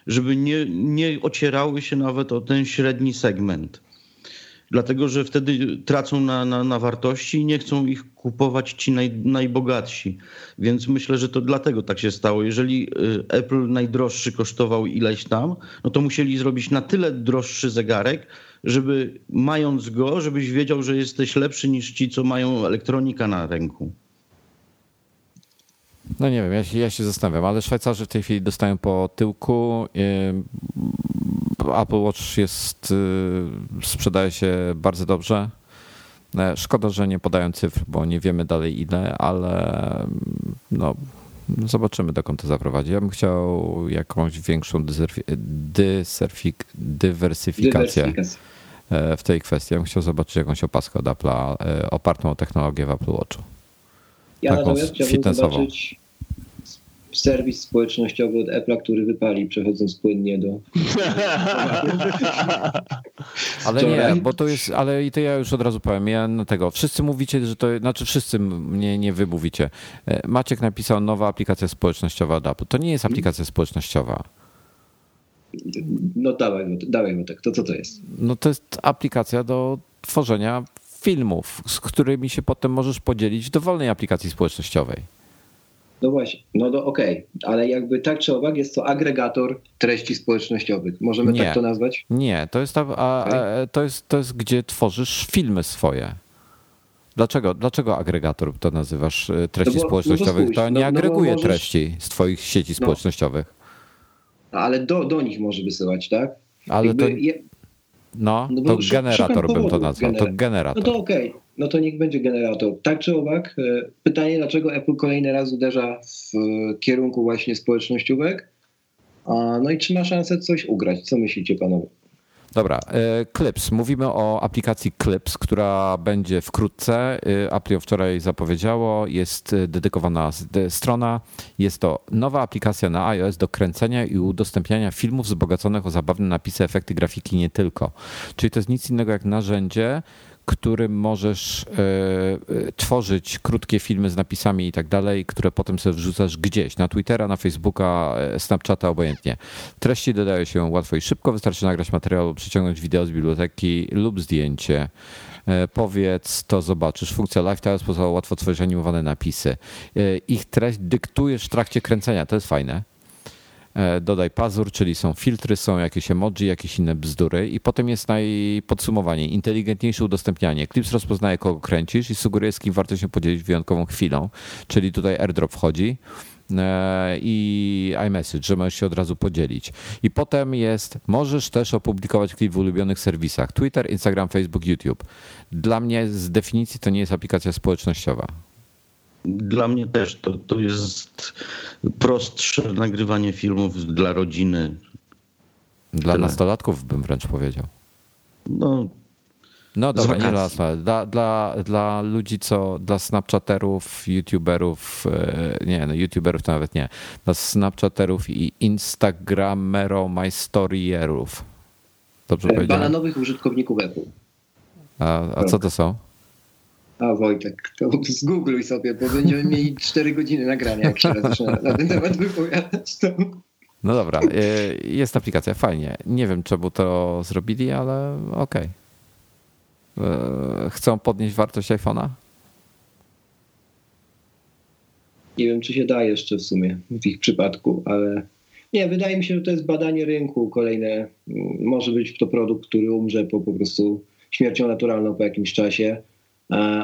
żeby nie, nie ocierały się nawet o ten średni segment. Dlatego, że wtedy tracą na, na, na wartości i nie chcą ich kupować ci naj, najbogatsi. Więc myślę, że to dlatego tak się stało. Jeżeli y, Apple najdroższy kosztował ileś tam, no to musieli zrobić na tyle droższy zegarek, żeby mając go, żebyś wiedział, że jesteś lepszy niż ci, co mają elektronika na ręku. No nie wiem, ja się, ja się zastanawiam, ale Szwajcarzy w tej chwili dostają po tyłku. Apple Watch jest, y, sprzedaje się bardzo dobrze. E, szkoda, że nie podają cyfr, bo nie wiemy dalej ile, ale no, zobaczymy dokąd to zaprowadzi. Ja bym chciał jakąś większą dywersyfikację e, w tej kwestii. Ja bym chciał zobaczyć jakąś opaskę od Apple'a e, opartą o technologię w Apple Watchu. Ja Taką natomiast chciałbym zobaczyć serwis społecznościowy od Apple'a, który wypali, przechodząc płynnie do. ale nie, bo to jest, ale i to ja już od razu powiem, ja na tego, wszyscy mówicie, że to, znaczy wszyscy nie, nie wy mówicie. E, Maciek napisał nowa aplikacja społecznościowa od Apple. To nie jest aplikacja społecznościowa. No dawaj, dawaj tak, to co to jest? No to jest aplikacja do tworzenia filmów, z którymi się potem możesz podzielić w dowolnej aplikacji społecznościowej. No właśnie, no to okej, okay. ale jakby tak czy owak jest to agregator treści społecznościowych. Możemy nie, tak to nazwać? Nie, to jest, ta, a, okay. to, jest, to jest gdzie tworzysz filmy swoje. Dlaczego, dlaczego agregator to nazywasz e, treści no bo, społecznościowych? No to nie no, no agreguje możesz... treści z twoich sieci no. społecznościowych. Ale do, do nich może wysyłać, tak? Ale jakby to... Je... No, no to generator bym to nazwał. To generator. No to okej. Okay no to niech będzie generator. Tak czy owak, e, pytanie, dlaczego Apple kolejny raz uderza w kierunku właśnie społecznościówek? No i czy ma szansę coś ugrać? Co myślicie panowie? Dobra, e, Clips. Mówimy o aplikacji Clips, która będzie wkrótce. E, Apple wczoraj zapowiedziało, jest dedykowana strona. Jest to nowa aplikacja na iOS do kręcenia i udostępniania filmów wzbogaconych o zabawne napisy, efekty grafiki, nie tylko. Czyli to jest nic innego jak narzędzie, którym możesz e, e, tworzyć krótkie filmy z napisami i tak dalej, które potem sobie wrzucasz gdzieś, na Twittera, na Facebooka, e, Snapchata, obojętnie. Treści dodaje się łatwo i szybko, wystarczy nagrać materiał, przyciągnąć wideo z biblioteki lub zdjęcie. Powiedz, to zobaczysz. Funkcja Lifestyle pozwala łatwo tworzyć animowane napisy. Ich treść dyktujesz w trakcie kręcenia, to jest fajne. E, dodaj pazur, czyli są filtry, są jakieś emoji, jakieś inne bzdury i potem jest podsumowanie, inteligentniejsze udostępnianie. Clips rozpoznaje, kogo kręcisz i sugeruje, z kim warto się podzielić wyjątkową chwilą, czyli tutaj airdrop wchodzi e, i iMessage, że możesz się od razu podzielić. I potem jest, możesz też opublikować klip w ulubionych serwisach Twitter, Instagram, Facebook, YouTube. Dla mnie z definicji to nie jest aplikacja społecznościowa. Dla mnie też to, to jest prostsze nagrywanie filmów dla rodziny. Dla Tyle. nastolatków bym wręcz powiedział. No, no dobra, nie dla, dla, dla, dla ludzi, co dla snapchatterów, youtuberów, e, nie, no youtuberów to nawet nie, dla snapchatterów i instagramero, my storierów. Dobrze powiedziałem? Bananowych użytkowników Apple. A, a co to są? A Wojtek, to zgoogluj sobie, bo będziemy mieli 4 godziny nagrania, jak się raz na, ten temat wypowiadać. To... No dobra, y, jest aplikacja, fajnie. Nie wiem, czemu to zrobili, ale okej. Okay. Chcą podnieść wartość iPhone'a? Nie wiem, czy się da jeszcze w sumie w ich przypadku, ale nie, wydaje mi się, że to jest badanie rynku kolejne. Może być to produkt, który umrze po, po prostu śmiercią naturalną po jakimś czasie E,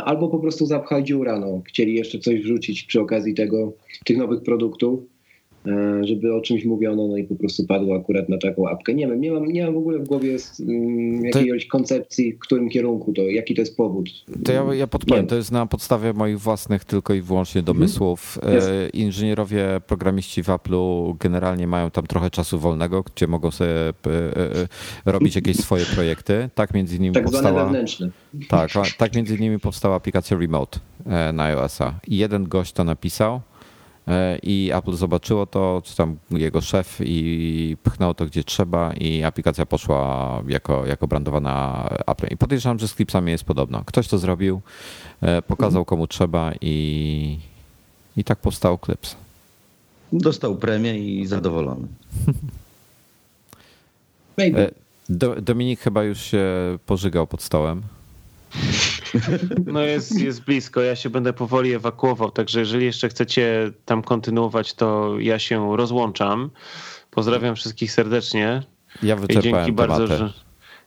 albo po prostu zapchać dziura. No. Chcieli jeszcze coś wrzucić przy okazji tego, tych nowych produktów. E, żeby o czymś mówiono, no i po prostu padło akurat na taką apkę. Nie wiem, nie mam, nie mam w ogóle w głowie mm, jakiejś to... koncepcji, w którym kierunku to, jaki to jest powód. To ja, ja podpowiem, to jest na podstawie moich własnych tylko i wyłącznie mhm. domysłów. Mhm. Inżynierowie, programiści w Apple'u generalnie mają tam trochę czasu wolnego, gdzie mogą sobie e, robić jakieś swoje projekty. Tak między innymi tak powstała... wewnętrzne. Tak, tak między innymi powstała aplikacja Remote na iOS-a. I jeden gość to napisał, E, i Apple zobaczyło to, czy tam jego szef i pchnął to gdzie trzeba i aplikacja poszła jako, jako brandowana Apple. I podejrzewam, że z Clipsami jest podobno. Ktoś to zrobił, e, pokazał mhm. komu trzeba i, i tak powstał Clips. Dostał premię i zadowolony. E, do, Dominik chyba już się pożygał pod stołem. No jest, jest blisko, ja się będę powoli ewakuował, także jeżeli jeszcze chcecie tam kontynuować, to ja się rozłączam. Pozdrawiam wszystkich serdecznie. Ja wyczerpałem I dzięki bardzo, że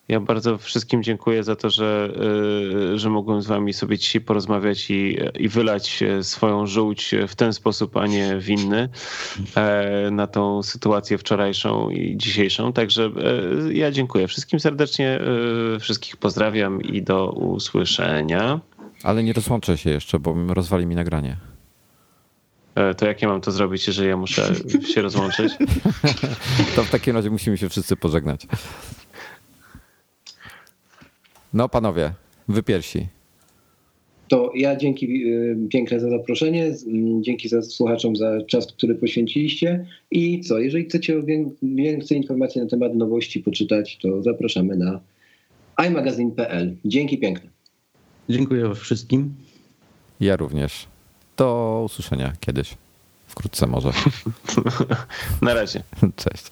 ja bardzo wszystkim dziękuję za to, że, y, że mogłem z wami sobie dzisiaj porozmawiać i, i wylać swoją żółć w ten sposób, a nie w inny e, na tą sytuację wczorajszą i dzisiejszą. Także e, ja dziękuję wszystkim serdecznie, e, wszystkich pozdrawiam i do usłyszenia. Ale nie rozłączę się jeszcze, bo rozwali mi nagranie. To jak ja mam to zrobić, jeżeli ja muszę się rozłączyć? To w takim razie musimy się wszyscy pożegnać. No panowie, wy pierwsi. To ja dzięki y, piękne za zaproszenie, dzięki za słuchaczom za czas, który poświęciliście i co, jeżeli chcecie więcej informacji na temat nowości poczytać, to zapraszamy na iMagazine.pl. Dzięki piękne. Dziękuję wszystkim. Ja również. Do usłyszenia kiedyś. Wkrótce może. na razie. Cześć.